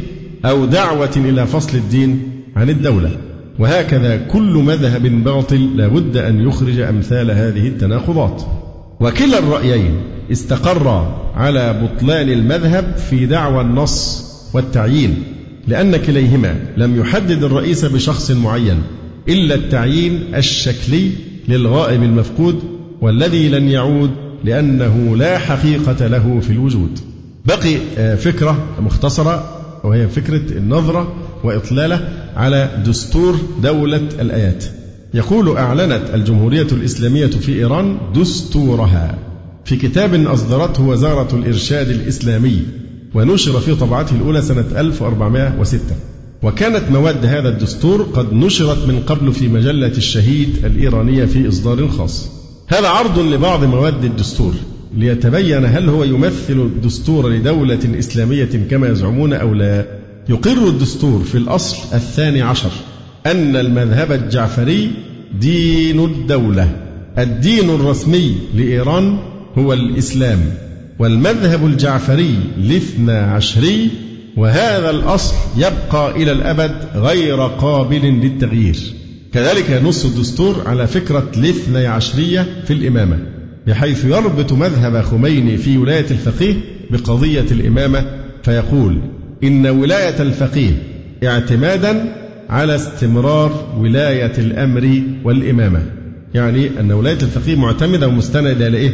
B: أو دعوة إلى فصل الدين عن الدولة. وهكذا كل مذهب باطل لابد أن يخرج أمثال هذه التناقضات. وكلا الرأيين استقر على بطلان المذهب في دعوى النص والتعيين لأن كليهما لم يحدد الرئيس بشخص معين إلا التعيين الشكلي للغائب المفقود والذي لن يعود لأنه لا حقيقة له في الوجود. بقي آه، فكرة مختصرة وهي فكرة النظرة وإطلالة على دستور دولة الآيات. يقول أعلنت الجمهورية الإسلامية في إيران دستورها. في كتاب أصدرته وزارة الإرشاد الإسلامي ونشر في طبعته الأولى سنة 1406 وكانت مواد هذا الدستور قد نشرت من قبل في مجلة الشهيد الإيرانية في إصدار خاص. هذا عرض لبعض مواد الدستور ليتبين هل هو يمثل الدستور لدولة إسلامية كما يزعمون أو لا. يقر الدستور في الأصل الثاني عشر أن المذهب الجعفري دين الدولة الدين الرسمي لإيران هو الإسلام والمذهب الجعفري الاثنى عشري وهذا الأصل يبقى إلى الأبد غير قابل للتغيير. كذلك ينص الدستور على فكرة الاثني عشرية في الإمامة بحيث يربط مذهب خميني في ولاية الفقيه بقضية الإمامة فيقول إن ولاية الفقيه اعتمادا على استمرار ولاية الأمر والإمامة. يعني أن ولاية الفقيه معتمدة ومستندة إلى إيه؟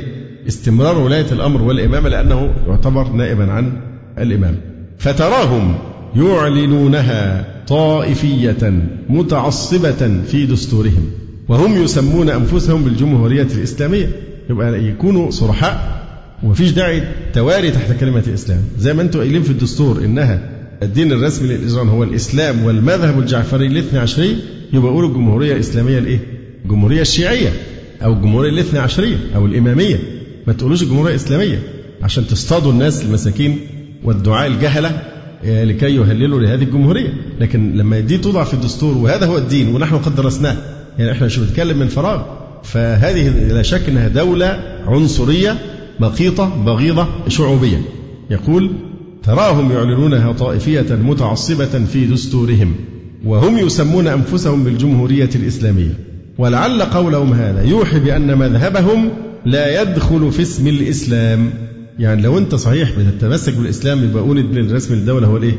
B: استمرار ولاية الأمر والإمامة لأنه يعتبر نائبا عن الإمام. فتراهم يعلنونها طائفية متعصبة في دستورهم وهم يسمون أنفسهم بالجمهورية الإسلامية. يبقى يكونوا صرحاء ومفيش داعي تواري تحت كلمة الإسلام. زي ما أنتم قايلين في الدستور إنها الدين الرسمي للإيران هو الإسلام والمذهب الجعفري الاثني عشري يبقى قولوا الجمهورية الإسلامية الإيه؟ الجمهورية الشيعية أو الجمهورية الاثني عشرية أو الإمامية. ما تقولوش الجمهورية الإسلامية عشان تصطادوا الناس المساكين والدعاء الجهلة آه، لكي يهللوا لهذه الجمهورية. لكن لما دي توضع في الدستور وهذا هو الدين ونحن قد درسناه يعني إحنا مش بنتكلم من فراغ فهذه لا شك إنها دولة عنصرية مقيطة بغيضة شعوبية يقول تراهم يعلنونها طائفية متعصبة في دستورهم وهم يسمون أنفسهم بالجمهورية الإسلامية. ولعل قولهم هذا يوحي بأن مذهبهم لا يدخل في اسم الإسلام. يعني لو أنت صحيح بتتمسك بالإسلام يبقى قول الرسم للدولة هو الإيه؟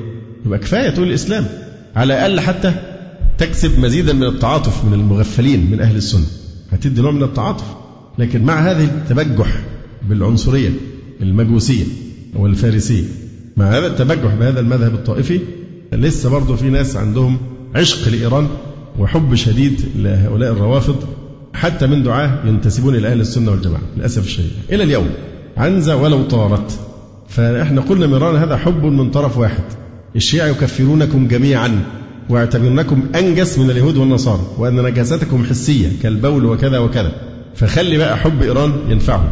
B: يبقى كفاية تقول الإسلام. على الأقل حتى تكسب مزيدا من التعاطف من المغفلين من أهل السنة. هتدي نوع من التعاطف. لكن مع هذه التبجح بالعنصرية المجوسية والفارسية. مع هذا التبجح بهذا المذهب الطائفي لسه برضه في ناس عندهم عشق لإيران وحب شديد لهؤلاء الروافض حتى من دعاة ينتسبون إلى أهل السنة والجماعة للأسف الشديد. إلى اليوم عنزة ولو طارت. فإحنا قلنا مرارا هذا حب من طرف واحد. الشيعة يكفرونكم جميعا ويعتبرونكم أنجس من اليهود والنصارى وأن نجاستكم حسية كالبول وكذا وكذا. فخلي بقى حب إيران ينفعهم.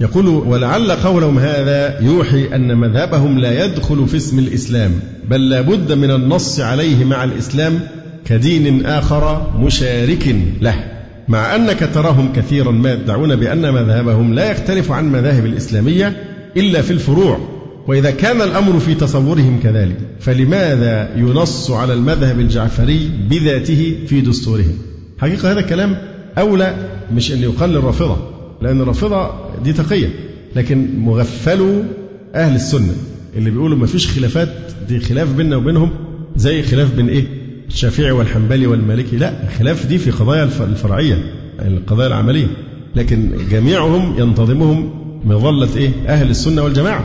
B: يقول ولعل قولهم هذا يوحي أن مذهبهم لا يدخل في اسم الإسلام بل لا بد من النص عليه مع الإسلام كدين آخر مشارك له مع أنك تراهم كثيرا ما يدعون بأن مذهبهم لا يختلف عن مذاهب الإسلامية إلا في الفروع وإذا كان الأمر في تصورهم كذلك فلماذا ينص على المذهب الجعفري بذاته في دستورهم؟ حقيقة هذا الكلام أولى مش أن يقال للرافضة لأن الرافضة دي تقية. لكن مغفلوا أهل السنة اللي بيقولوا ما فيش خلافات دي خلاف بيننا وبينهم زي خلاف بين إيه؟ الشافعي والحنبلي والمالكي. لا الخلاف دي في قضايا الفرعية القضايا العملية. لكن جميعهم ينتظمهم مظلة إيه؟ أهل السنة والجماعة.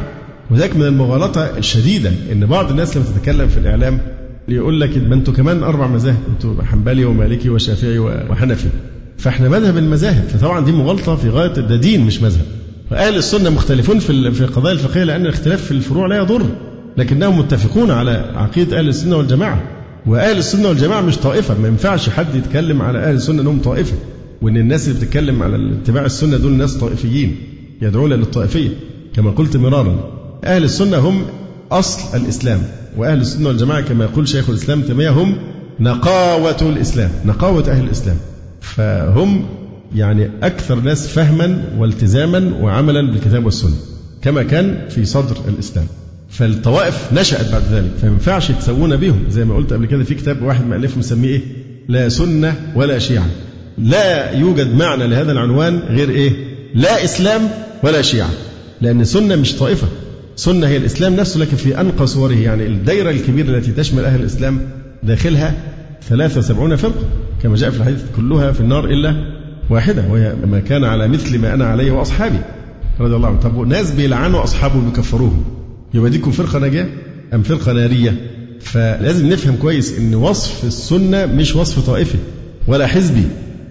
B: وذلك من المغالطة الشديدة إن بعض الناس لما تتكلم في الإعلام يقول لك ما أنتوا كمان أربع مذاهب أنتوا حنبلي ومالكي وشافعي وحنفي. فإحنا مذهب المذاهب فطبعا دي مغالطة في غاية ده دين مش مذهب. فأهل السنة مختلفون في في القضايا الفقهية لأن الاختلاف في الفروع لا يضر لكنهم متفقون على عقيدة أهل السنة والجماعة. وأهل السنة والجماعة مش طائفة ما ينفعش حد يتكلم على أهل السنة أنهم طائفة وأن الناس اللي بتتكلم على اتباع السنة دول ناس طائفيين يدعون للطائفية. كما قلت مرارا أهل السنة هم أصل الإسلام وأهل السنة والجماعة كما يقول شيخ الإسلام تيمية هم نقاوة الإسلام نقاوة أهل الإسلام. فهم يعني أكثر ناس فهما والتزاما وعملا بالكتاب والسنة كما كان في صدر الإسلام. فالطوائف نشأت بعد ذلك فما ينفعش تسوون بهم. زي ما قلت قبل كده في كتاب واحد مألف مسميه إيه؟ لا سنة ولا شيعة. لا يوجد معنى لهذا العنوان غير إيه؟ لا إسلام ولا شيعة. لأن سنة مش طائفة. سنة هي الإسلام نفسه لكن في أنقى صوره يعني الدائرة الكبيرة التي تشمل أهل الإسلام داخلها 73 فرقة. كما جاء في الحديث كلها في النار إلا واحدة وهي ما كان على مثل ما أنا عليه وأصحابي رضي الله عنهم طب ناس بيلعنوا أصحابهم ويكفروهم يبقى ديكم فرقة ناجية أم فرقة نارية؟ فلازم نفهم كويس إن وصف السنة مش وصف طائفي ولا حزبي.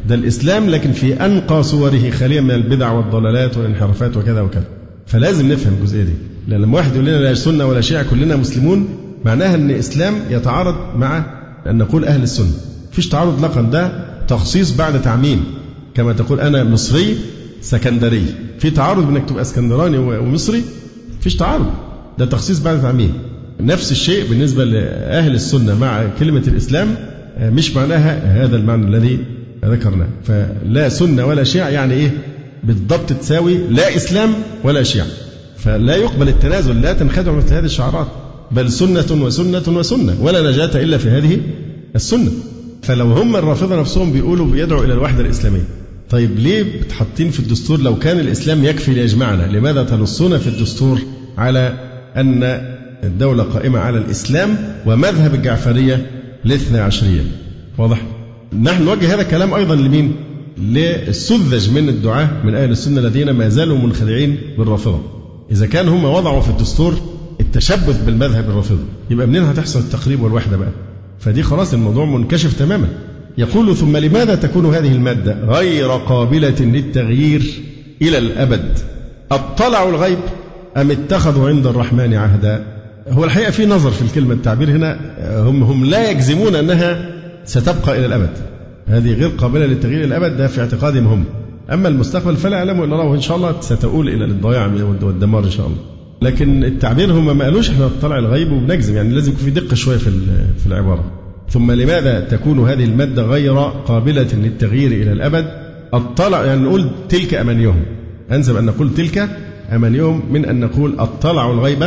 B: ده الإسلام لكن في أنقى صوره خاليا من البدع والضلالات والانحرافات وكذا وكذا. فلازم نفهم الجزئية دي. لأن لما واحد يقول لنا لا سنة ولا شيعة كلنا مسلمون معناها إن الإسلام يتعارض مع أن نقول أهل السنة. فيش تعارض لقا ده تخصيص بعد تعميم. كما تقول أنا مصري سكندري. في تعارض بإنك تبقى اسكندراني ومصري؟ فيش تعارض. ده تخصيص بعد تعميم. نفس الشيء بالنسبة لأهل السنة مع كلمة الإسلام مش معناها هذا المعنى الذي ذكرناه. فلا سنة ولا شيعة يعني إيه؟ بالضبط تساوي لا إسلام ولا شيعة. فلا يقبل التنازل لا تنخدع مثل هذه الشعارات. بل سنة وسنة وسنة ولا نجاة إلا في هذه السنة. فلو هم الرافضة نفسهم بيقولوا بيدعوا إلى الوحدة الإسلامية طيب ليه بتحطين في الدستور لو كان الإسلام يكفي ليجمعنا لماذا تنصون في الدستور على أن الدولة قائمة على الإسلام ومذهب الجعفرية الاثنى عشرية واضح؟ نحن نوجه هذا الكلام أيضا لمين؟ للسذج من الدعاة من أهل السنة الذين ما زالوا منخدعين بالرافضة إذا كان هم وضعوا في الدستور التشبث بالمذهب الرافضي يبقى منين هتحصل التقريب والوحدة بقى فدي خلاص الموضوع منكشف تماما. يقول ثم لماذا تكون هذه المادة غير قابلة للتغيير إلى الأبد؟ أطلعوا الغيب أم اتخذوا عند الرحمن عهدا؟ هو الحقيقة في نظر في الكلمة التعبير هنا هم هم لا يجزمون أنها ستبقى إلى الأبد. هذه غير قابلة للتغيير إلى الأبد ده في اعتقادهم هم. أما المستقبل فلا يعلم إلا الله وإن شاء الله ستؤول إلى الضياع والدمار إن شاء الله. لكن التعبير هم ما قالوش إحنا نطلع الغيب وبنجزم يعني لازم يكون في دقة شوية في في العبارة. ثم لماذا تكون هذه المادة غير قابلة للتغيير إلى الأبد؟ اطلع يعني نقول تلك أمانيهم أنسب أن نقول تلك أمانيهم من أن نقول اطلعوا الغيب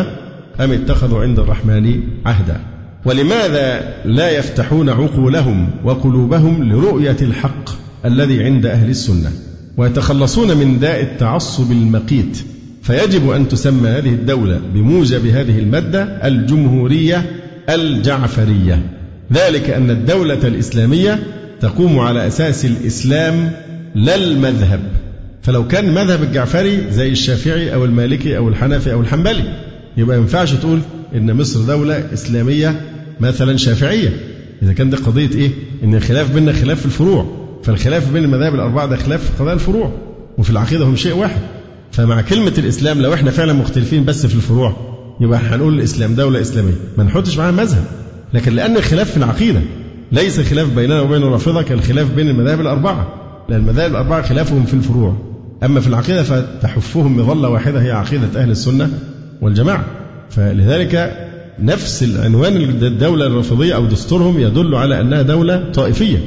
B: أم اتخذوا عند الرحمن عهدا. ولماذا لا يفتحون عقولهم وقلوبهم لرؤية الحق الذي عند أهل السنة؟ ويتخلصون من داء التعصب المقيت فيجب أن تسمى هذه الدولة بموجب هذه المادة الجمهورية الجعفرية. ذلك أن الدولة الإسلامية تقوم على أساس الإسلام لا المذهب. فلو كان مذهب الجعفري زي الشافعي أو المالكي أو الحنفي أو الحنبلي يبقى ما ينفعش تقول إن مصر دولة إسلامية مثلا شافعية. إذا كان ده قضية إيه؟ إن الخلاف بيننا خلاف في الفروع. فالخلاف بين المذاهب الأربعة ده خلاف في قضايا الفروع. وفي العقيدة هم شيء واحد. فمع كلمة الإسلام لو إحنا فعلا مختلفين بس في الفروع يبقى هنقول الإسلام دولة إسلامية ما نحطش معاها مذهب. لكن لأن الخلاف في العقيدة ليس خلاف بيننا وبين الرافضة كالخلاف بين المذاهب الأربعة. لأن المذاهب الأربعة خلافهم في الفروع. أما في العقيدة فتحفهم مظلة واحدة هي عقيدة أهل السنة والجماعة. فلذلك نفس العنوان الدولة الرافضية أو دستورهم يدل على أنها دولة طائفية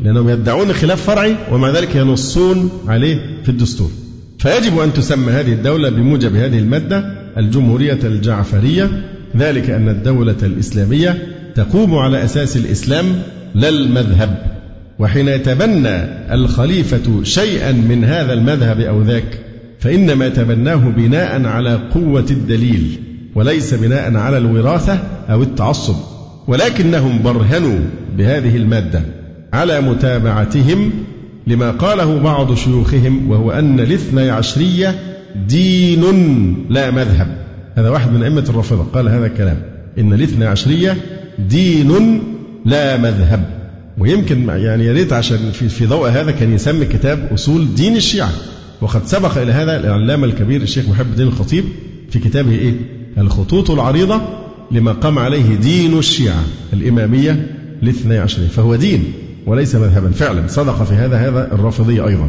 B: لأنهم يدعون خلاف فرعي ومع ذلك ينصون عليه في الدستور. فيجب أن تسمى هذه الدولة بموجب هذه المادة الجمهورية الجعفرية. ذلك أن الدولة الإسلامية تقوم على أساس الإسلام لا المذهب وحين يتبنى الخليفة شيئا من هذا المذهب أو ذاك فإنما تبناه بناء على قوة الدليل وليس بناء على الوراثة أو التعصب. ولكنهم برهنوا بهذه المادة على متابعتهم لما قاله بعض شيوخهم وهو أن الاثني عشرية دين لا مذهب. هذا واحد من أئمة الرافضة قال هذا الكلام. إن الاثني عشرية دين لا مذهب. ويمكن يعني يا ريت عشان في, في ضوء هذا كان يسمي كتاب أصول دين الشيعة. وقد سبق إلى هذا العلامة الكبير الشيخ محب الدين الخطيب في كتابه إيه؟ الخطوط العريضة لما قام عليه دين الشيعة الإمامية الاثني عشرية. فهو دين. وليس مذهبا. فعلا صدق في هذا هذا الرافضي أيضا.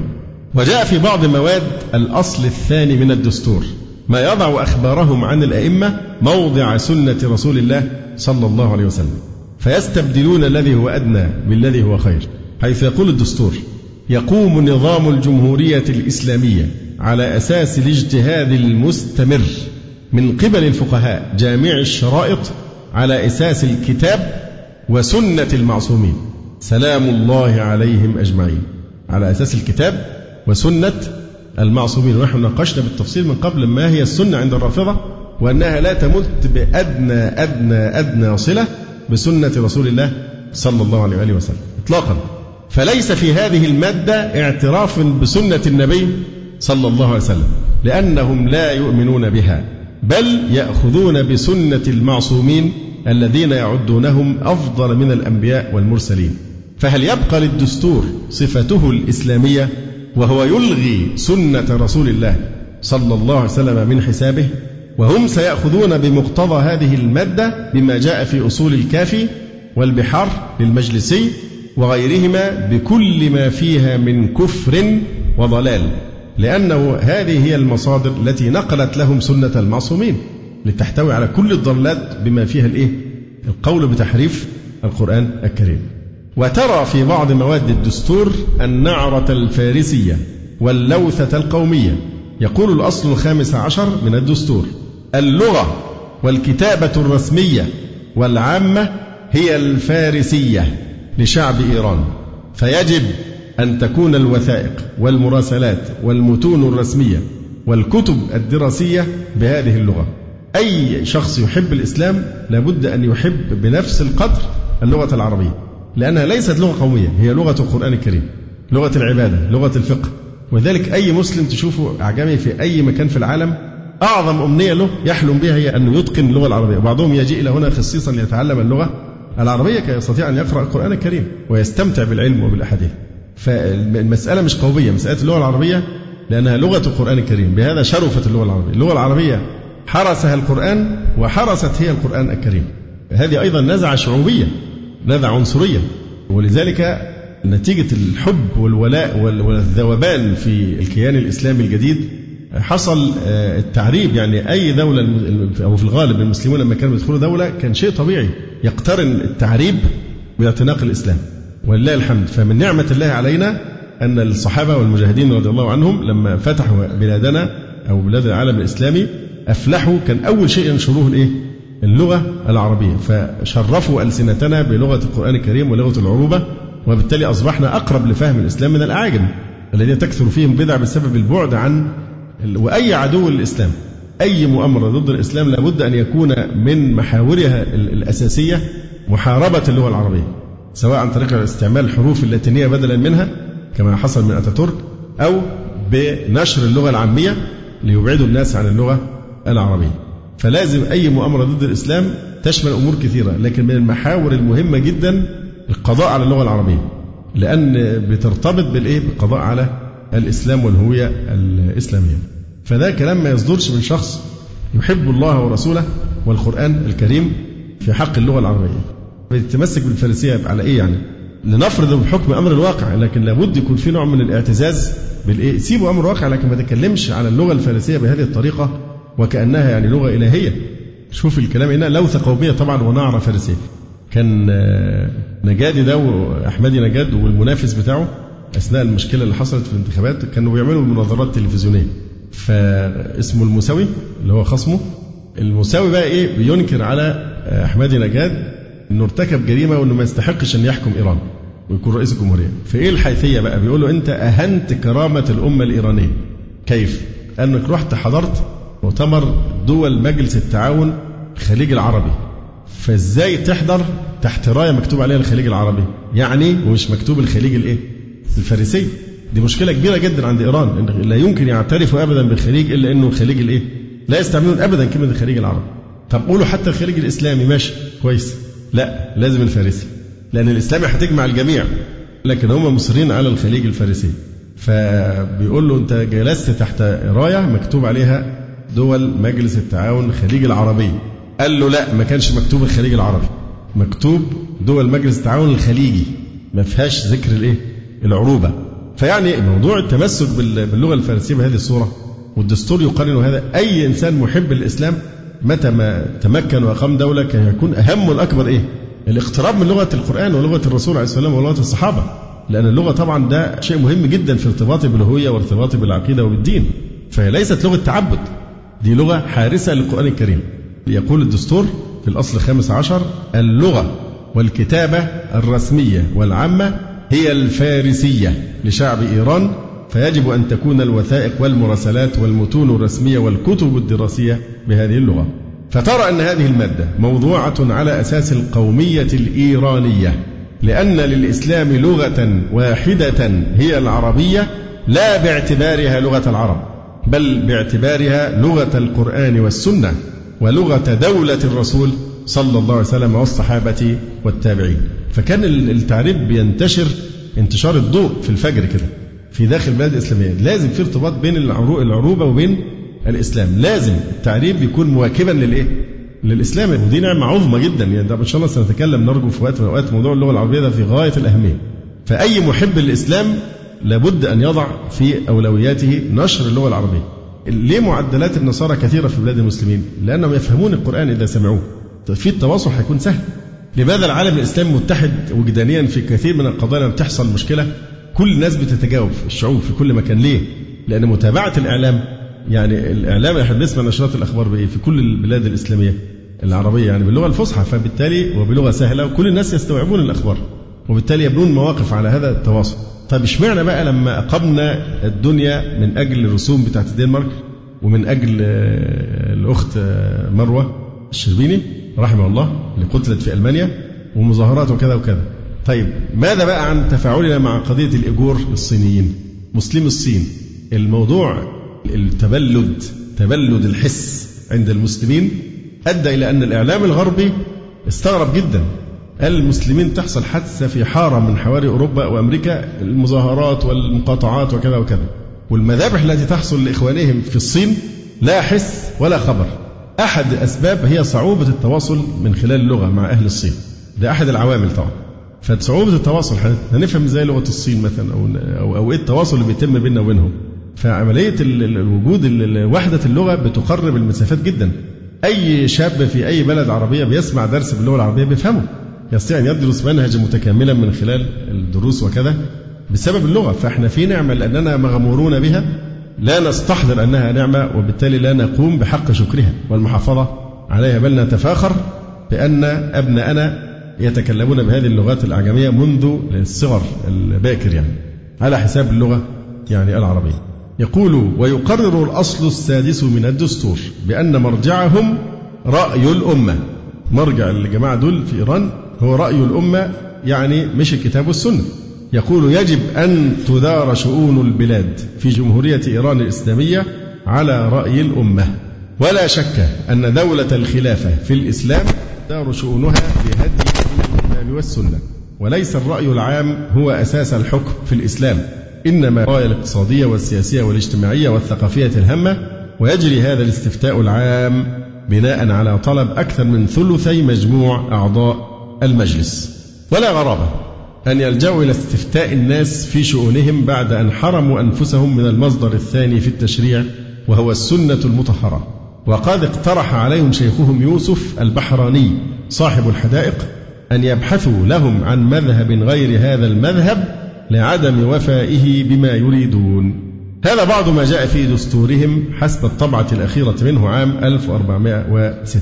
B: وجاء في بعض مواد الأصل الثاني من الدستور ما يضع أخبارهم عن الأئمة موضع سنة رسول الله صلى الله عليه وسلم. فيستبدلون الذي هو أدنى بالذي هو خير حيث يقول الدستور يقوم نظام الجمهورية الإسلامية على أساس الاجتهاد المستمر من قبل الفقهاء جامع الشرائط على أساس الكتاب وسنة المعصومين. سلام الله عليهم أجمعين. على أساس الكتاب وسنة المعصومين. ونحن ناقشنا بالتفصيل من قبل ما هي السنة عند الرافضة وأنها لا تمت بأدنى أدنى أدنى صلة بسنة رسول الله صلى الله عليه وآله وسلم إطلاقا. فليس في هذه المادة اعتراف بسنة النبي صلى الله عليه وسلم لأنهم لا يؤمنون بها بل يأخذون بسنة المعصومين الذين يعدونهم أفضل من الأنبياء والمرسلين. فهل يبقى للدستور صفته الإسلامية وهو يلغي سنة رسول الله صلى الله عليه وسلم من حسابه وهم سيأخذون بمقتضى هذه المادة بما جاء في أصول الكافي والبحار للمجلسي وغيرهما بكل ما فيها من كفر وضلال لأنه هذه هي المصادر التي نقلت لهم سنة المعصومين لتحتوي على كل الضلالات بما فيها الإيه؟ القول بتحريف القرآن الكريم وترى في بعض مواد الدستور النعرة الفارسية واللوثة القومية. يقول الأصل الخامس عشر من الدستور اللغة والكتابة الرسمية والعامة هي الفارسية لشعب إيران. فيجب أن تكون الوثائق والمراسلات والمتون الرسمية والكتب الدراسية بهذه اللغة. أي شخص يحب الإسلام لابد أن يحب بنفس القدر اللغة العربية. لأنها ليست لغة قومية هي لغة القرآن الكريم لغة العبادة لغة الفقه. وذلك أي مسلم تشوفه أعجمي في أي مكان في العالم أعظم أمنية له يحلم بها هي أنه يتقن اللغة العربية. بعضهم يجي إلى هنا خصيصا ليتعلم اللغة العربية كي يستطيع أن يقرأ القرآن الكريم ويستمتع بالعلم وبالأحاديث. فالمسألة مش قومية مسألة اللغة العربية لأنها لغة القرآن الكريم. بهذا شرفت اللغة العربية. اللغة العربية حرسها القرآن وحرست هي القرآن الكريم. هذه أيضا نزعة شعوبية. نزعة عنصرية ولذلك نتيجة الحب والولاء والذوبان في الكيان الإسلامي الجديد حصل آه، التعريب. يعني أي دولة أو في الغالب المسلمون لما كانوا يدخلوا دولة كان شيء طبيعي يقترن التعريب باعتناق الإسلام. ولله الحمد. فمن نعمة الله علينا أن الصحابة والمجاهدين رضي الله عنهم لما فتحوا بلادنا أو بلاد العالم الإسلامي أفلحوا. كان أول شيء ينشروه الإيه؟ اللغة العربية. فشرفوا ألسنتنا بلغة القرآن الكريم ولغة العروبة وبالتالي أصبحنا أقرب لفهم الإسلام من الأعاجم الذين تكثر فيهم بدع بسبب البعد عن وأي عدو للإسلام. أي مؤامرة ضد الإسلام لابد أن يكون من محاورها الأساسية محاربة اللغة العربية سواء عن طريق استعمال الحروف اللاتينية بدلا منها كما حصل من أتاتورك أو بنشر اللغة العامية ليبعدوا الناس عن اللغة العربية. فلازم أي مؤامرة ضد الإسلام تشمل أمور كثيرة لكن من المحاور المهمة جدا القضاء على اللغة العربية لأن بترتبط بالإيه؟ بالقضاء على الإسلام والهوية الإسلامية. فده كلام ما يصدرش من شخص يحب الله ورسوله والقرآن الكريم في حق اللغة العربية. بيتمسك بالفارسية على إيه يعني؟ لنفرض بحكم أمر الواقع لكن لابد يكون في نوع من الاعتزاز بالإيه؟ سيبوا أمر الواقع لكن ما تكلمش على اللغة الفارسية بهذه الطريقة وكأنها يعني لغة إلهية. شوف الكلام هنا لوثة قومية طبعا ونعرة فارسية. كان آه، نجادي ده وأحمدي نجاد والمنافس بتاعه أثناء المشكلة اللي حصلت في الانتخابات كانوا بيعملوا مناظرات تلفزيونية. فاسمه المساوي اللي هو خصمه المساوي بقى إيه؟ بينكر على أحمدي نجاد إنه ارتكب جريمة وإنه ما يستحقش أن يحكم إيران ويكون رئيس الجمهورية. فإيه الحيثية بقى؟ بيقول له أنت أهنت كرامة الأمة الإيرانية. كيف؟ أنك رحت حضرت مؤتمر دول مجلس التعاون الخليج العربي. فازاي تحضر تحت راية مكتوب عليها الخليج العربي؟ يعني ومش مكتوب الخليج الايه؟ الفارسي. دي مشكلة كبيرة جدا عند إيران لا يمكن يعترفوا ابدا بالخليج إلا إنه الخليج الإيه؟ لا يستعملون ابدا كلمة الخليج العربي. طب قولوا حتى الخليج الإسلامي ماشي كويس. لا لازم الفارسي لأن الاسلامي هتجمع الجميع لكن هم مصرين على الخليج الفارسي. فبيقول له أنت جلست تحت راية مكتوب عليها دول مجلس التعاون الخليج العربي قال له لا ما كانش مكتوب الخليج العربي. مكتوب دول مجلس التعاون الخليجي. ما فيهاش ذكر الايه؟ العروبة. فيعني موضوع التمسك باللغة الفارسية بهذه الصورة والدستور يقارن هذا. أي إنسان محب للاسلام متى ما تمكن وأقام دولة كان يكون أهم الاكبر إيه؟ الاقتراب من لغة القرآن ولغة الرسول عليه والسلام ولغة الصحابة. لأن اللغة طبعا ده شيء مهم جدا في ارتباطي بالهوية وارتباطي بالعقيدة وبالدين. فهي ليست لغة تعبد. دي لغة حارسة للقرآن الكريم. يقول الدستور في الأصل الخامس عشر اللغة والكتابة الرسمية والعامة هي الفارسية لشعب إيران فيجب أن تكون الوثائق والمراسلات والمتون الرسمية والكتب الدراسية بهذه اللغة. فترى أن هذه المادة موضوعة على أساس القومية الإيرانية لأن للإسلام لغة واحدة هي العربية لا باعتبارها لغة العرب. بل باعتبارها لغة القرآن والسنة ولغة دولة الرسول صلى الله عليه وسلم والصحابة والتابعين. فكان التعريب بينتشر انتشار الضوء في الفجر كده في داخل البلاد الإسلامية لازم في ارتباط بين العروبة وبين الإسلام. لازم التعريب يكون مواكبا للإيه؟ للإسلام. ودي نعمة عظمى جدا. يعني ده إن شاء الله سنتكلم نرجو في وقت من الأوقات موضوع اللغة العربية ده في غاية الأهمية. فأي محب للإسلام لابد أن يضع في أولوياته نشر اللغة العربية. ليه معدلات النصارى كثيرة في بلاد المسلمين؟ لأنهم يفهمون القرآن إذا سمعوه. في التواصل هيكون سهل. لماذا العالم الإسلامي متحد وجدانيا في كثير من القضايا لما بتحصل مشكلة؟ كل الناس بتتجاوب الشعوب في كل مكان. ليه؟ لأن متابعة الإعلام يعني الإعلام إحنا بنسمع نشرات الأخبار بإيه؟ في كل البلاد الإسلامية العربية يعني باللغة الفصحى. فبالتالي وبلغة سهلة وكل الناس يستوعبون الأخبار وبالتالي يبنون مواقف على هذا التواصل. طيب اشمعنى بقى لما أقمنا الدنيا من أجل الرسوم بتاعت الدنمارك ومن أجل آه، الأخت آه، مروة الشربيني رحمه الله اللي قتلت في ألمانيا ومظاهرات وكذا وكذا. طيب ماذا بقى عن تفاعلنا مع قضية الإيجور الصينيين؟ مسلم الصين الموضوع التبلد تبلد الحس عند المسلمين أدى إلى أن الإعلام الغربي استغرب جدا. المسلمين تحصل حادثة في حارة من حواري أوروبا وأمريكا المظاهرات والمقاطعات وكذا وكذا. والمذابح التي تحصل لإخوانهم في الصين لا حس ولا خبر. أحد الأسباب هي صعوبة التواصل من خلال اللغة مع أهل الصين. ده أحد العوامل طبعا. فصعوبة التواصل هنفهم إزاي لغة الصين مثلا أو أو, أو إيه التواصل اللي بيتم بيننا وبينهم. فعملية الوجود وحدة اللغة بتقرب المسافات جدا. أي شاب في أي بلد عربية بيسمع درس باللغة العربية بيفهمه. يستطيع أن يدرس منهجا متكاملا من خلال الدروس وكذا بسبب اللغة فإحنا في نعمة لأننا مغمورون بها لا نستحضر أنها نعمة وبالتالي لا نقوم بحق شكرها. والمحافظة عليها بل نتفاخر بأن أبناءنا يتكلمون بهذه اللغات الأعجمية منذ الصغر الباكر يعني على حساب اللغة يعني العربية. يقول ويقرر الأصل السادس من الدستور بأن مرجعهم رأي الأمة. مرجع الجماعة دول في إيران هو رأي الأمة يعني مش الكتاب والسنة. يقول يجب أن تدار شؤون البلاد في جمهورية إيران الإسلامية على رأي الأمة. ولا شك أن دولة الخلافة في الإسلام تدار شؤونها بهدي الكتاب والسنة. وليس الرأي العام هو أساس الحكم في الإسلام إنما القضايا الاقتصادية والسياسية والاجتماعية والثقافية الهامة ويجري هذا الاستفتاء العام بناء على طلب أكثر من ثلثي مجموع أعضاء المجلس. ولا غرابة أن يلجأوا إلى استفتاء الناس في شؤونهم بعد أن حرموا أنفسهم من المصدر الثاني في التشريع وهو السنة المطهرة. وقد اقترح عليهم شيخهم يوسف البحراني صاحب الحدائق أن يبحثوا لهم عن مذهب غير هذا المذهب لعدم وفائه بما يريدون. هذا بعض ما جاء في دستورهم حسب الطبعة الأخيرة منه عام 1406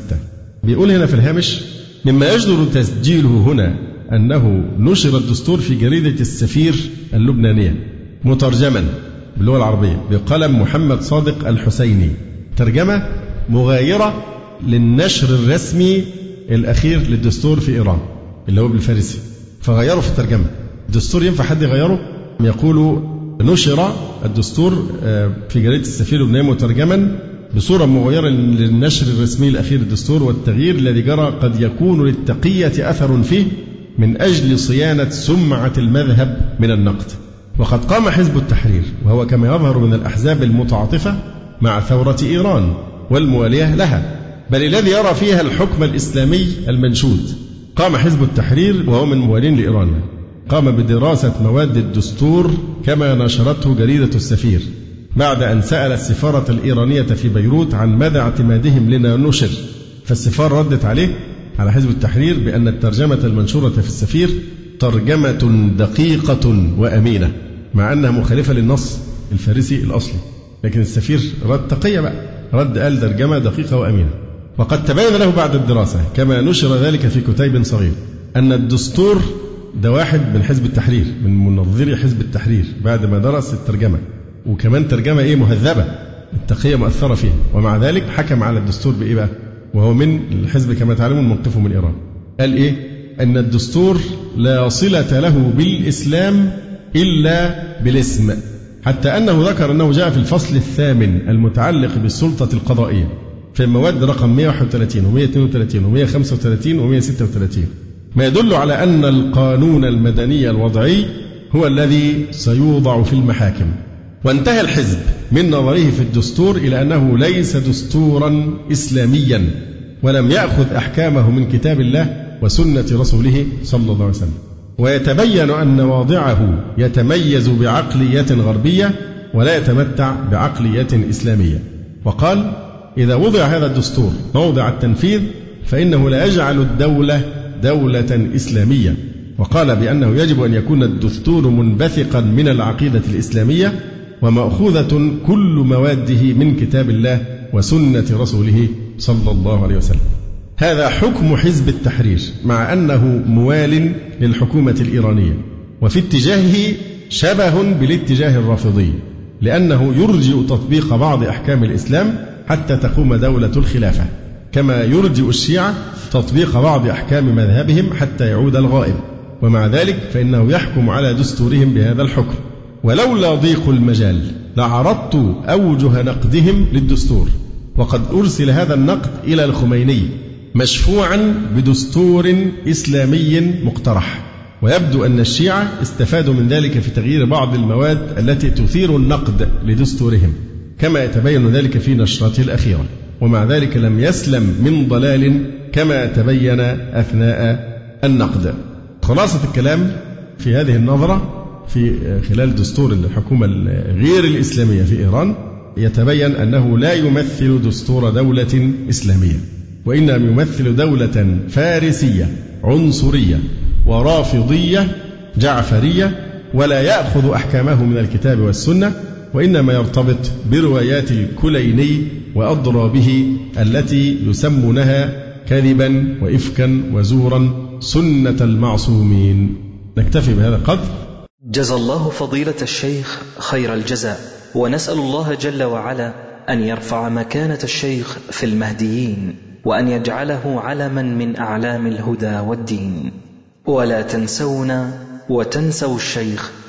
B: بيقول هنا في الهامش مما يجدر تسجيله هنا أنه نشر الدستور في جريدة السفير اللبنانية مترجما باللغة العربية بقلم محمد صادق الحسيني. ترجمة مغايرة للنشر الرسمي الأخير للدستور في إيران اللي هو بالفارسي. فغيروا في الترجمة. الدستور ينفع حد يغيره؟ يقول نشر الدستور آه، في جريدة السفير اللبناني مترجما بصورة مغايرة للنشر الرسمي الأخير للدستور والتغيير الذي جرى قد يكون للتقية أثر فيه من أجل صيانة سمعة المذهب من النقد. وقد قام حزب التحرير وهو كما يظهر من الأحزاب المتعاطفة مع ثورة إيران والموالية لها. بل الذي يرى فيها الحكم الإسلامي المنشود. قام حزب التحرير وهو من موالين لإيران. قام بدراسة مواد الدستور كما نشرته جريدة السفير بعد أن سأل السفارة الإيرانية في بيروت عن مدى اعتمادهم لنا نشر. فالسفارة ردت عليه على حزب التحرير بأن الترجمة المنشورة في السفير ترجمة دقيقة وأمينة مع أنها مخالفة للنص الفارسي الأصلي. لكن السفير رد تقية بقى رد قال ترجمة دقيقة وأمينة. وقد تبين له بعد الدراسة كما نشر ذلك في كتيب صغير أن الدستور ده واحد من حزب التحرير من منظري حزب التحرير بعد ما درس الترجمة. وكمان ترجمة إيه؟ مهذبة. التقية مؤثرة فيها. ومع ذلك حكم على الدستور بإيه بقى؟ وهو من الحزب كما تعلمون موقفه من إيران. قال إيه؟ أن الدستور لا صلة له بالإسلام إلا بالاسم. حتى أنه ذكر أنه جاء في الفصل الثامن المتعلق بالسلطة القضائية. في المواد رقم 131 و132 و135 و136 ما يدل على أن القانون المدني الوضعي هو الذي سيوضع في المحاكم. وانتهى الحزب من نظره في الدستور إلى أنه ليس دستورا إسلاميا ولم يأخذ أحكامه من كتاب الله وسنة رسوله صلى الله عليه وسلم. ويتبين أن واضعه يتميز بعقلية غربية ولا يتمتع بعقلية إسلامية. وقال إذا وضع هذا الدستور موضع التنفيذ فإنه لا يجعل الدولة دولة إسلامية. وقال بأنه يجب أن يكون الدستور منبثقا من العقيدة الإسلامية ومأخوذة كل مواده من كتاب الله وسنة رسوله صلى الله عليه وسلم. هذا حكم حزب التحرير مع أنه موال للحكومة الإيرانية. وفي اتجاهه شبه بالاتجاه الرافضي لأنه يرجئ تطبيق بعض أحكام الإسلام حتى تقوم دولة الخلافة. كما يرجئ الشيعة تطبيق بعض أحكام مذهبهم حتى يعود الغائب. ومع ذلك فإنه يحكم على دستورهم بهذا الحكم. ولولا ضيق المجال لعرضت أوجه نقدهم للدستور. وقد أرسل هذا النقد إلى الخميني مشفوعا بدستور إسلامي مقترح. ويبدو أن الشيعة استفادوا من ذلك في تغيير بعض المواد التي تثير النقد لدستورهم كما يتبين ذلك في نشرته الأخيرة. ومع ذلك لم يسلم من ضلال كما تبين أثناء النقد. خلاصة الكلام في هذه النظرة في خلال دستور الحكومة غير الإسلامية في إيران يتبين أنه لا يمثل دستور دولة إسلامية وإنما يمثل دولة فارسية عنصرية ورافضية جعفرية ولا يأخذ أحكامه من الكتاب والسنة وإنما يرتبط بروايات الكليني وأضرابه التي يسمونها كذبا وإفكا وزورا سنة المعصومين. نكتفي بهذا القدر.
A: جزى الله فضيلة الشيخ خير الجزاء ونسأل الله جل وعلا أن يرفع مكانة الشيخ في المهديين وأن يجعله علما من أعلام الهدى والدين. ولا تنسونا وتنسوا الشيخ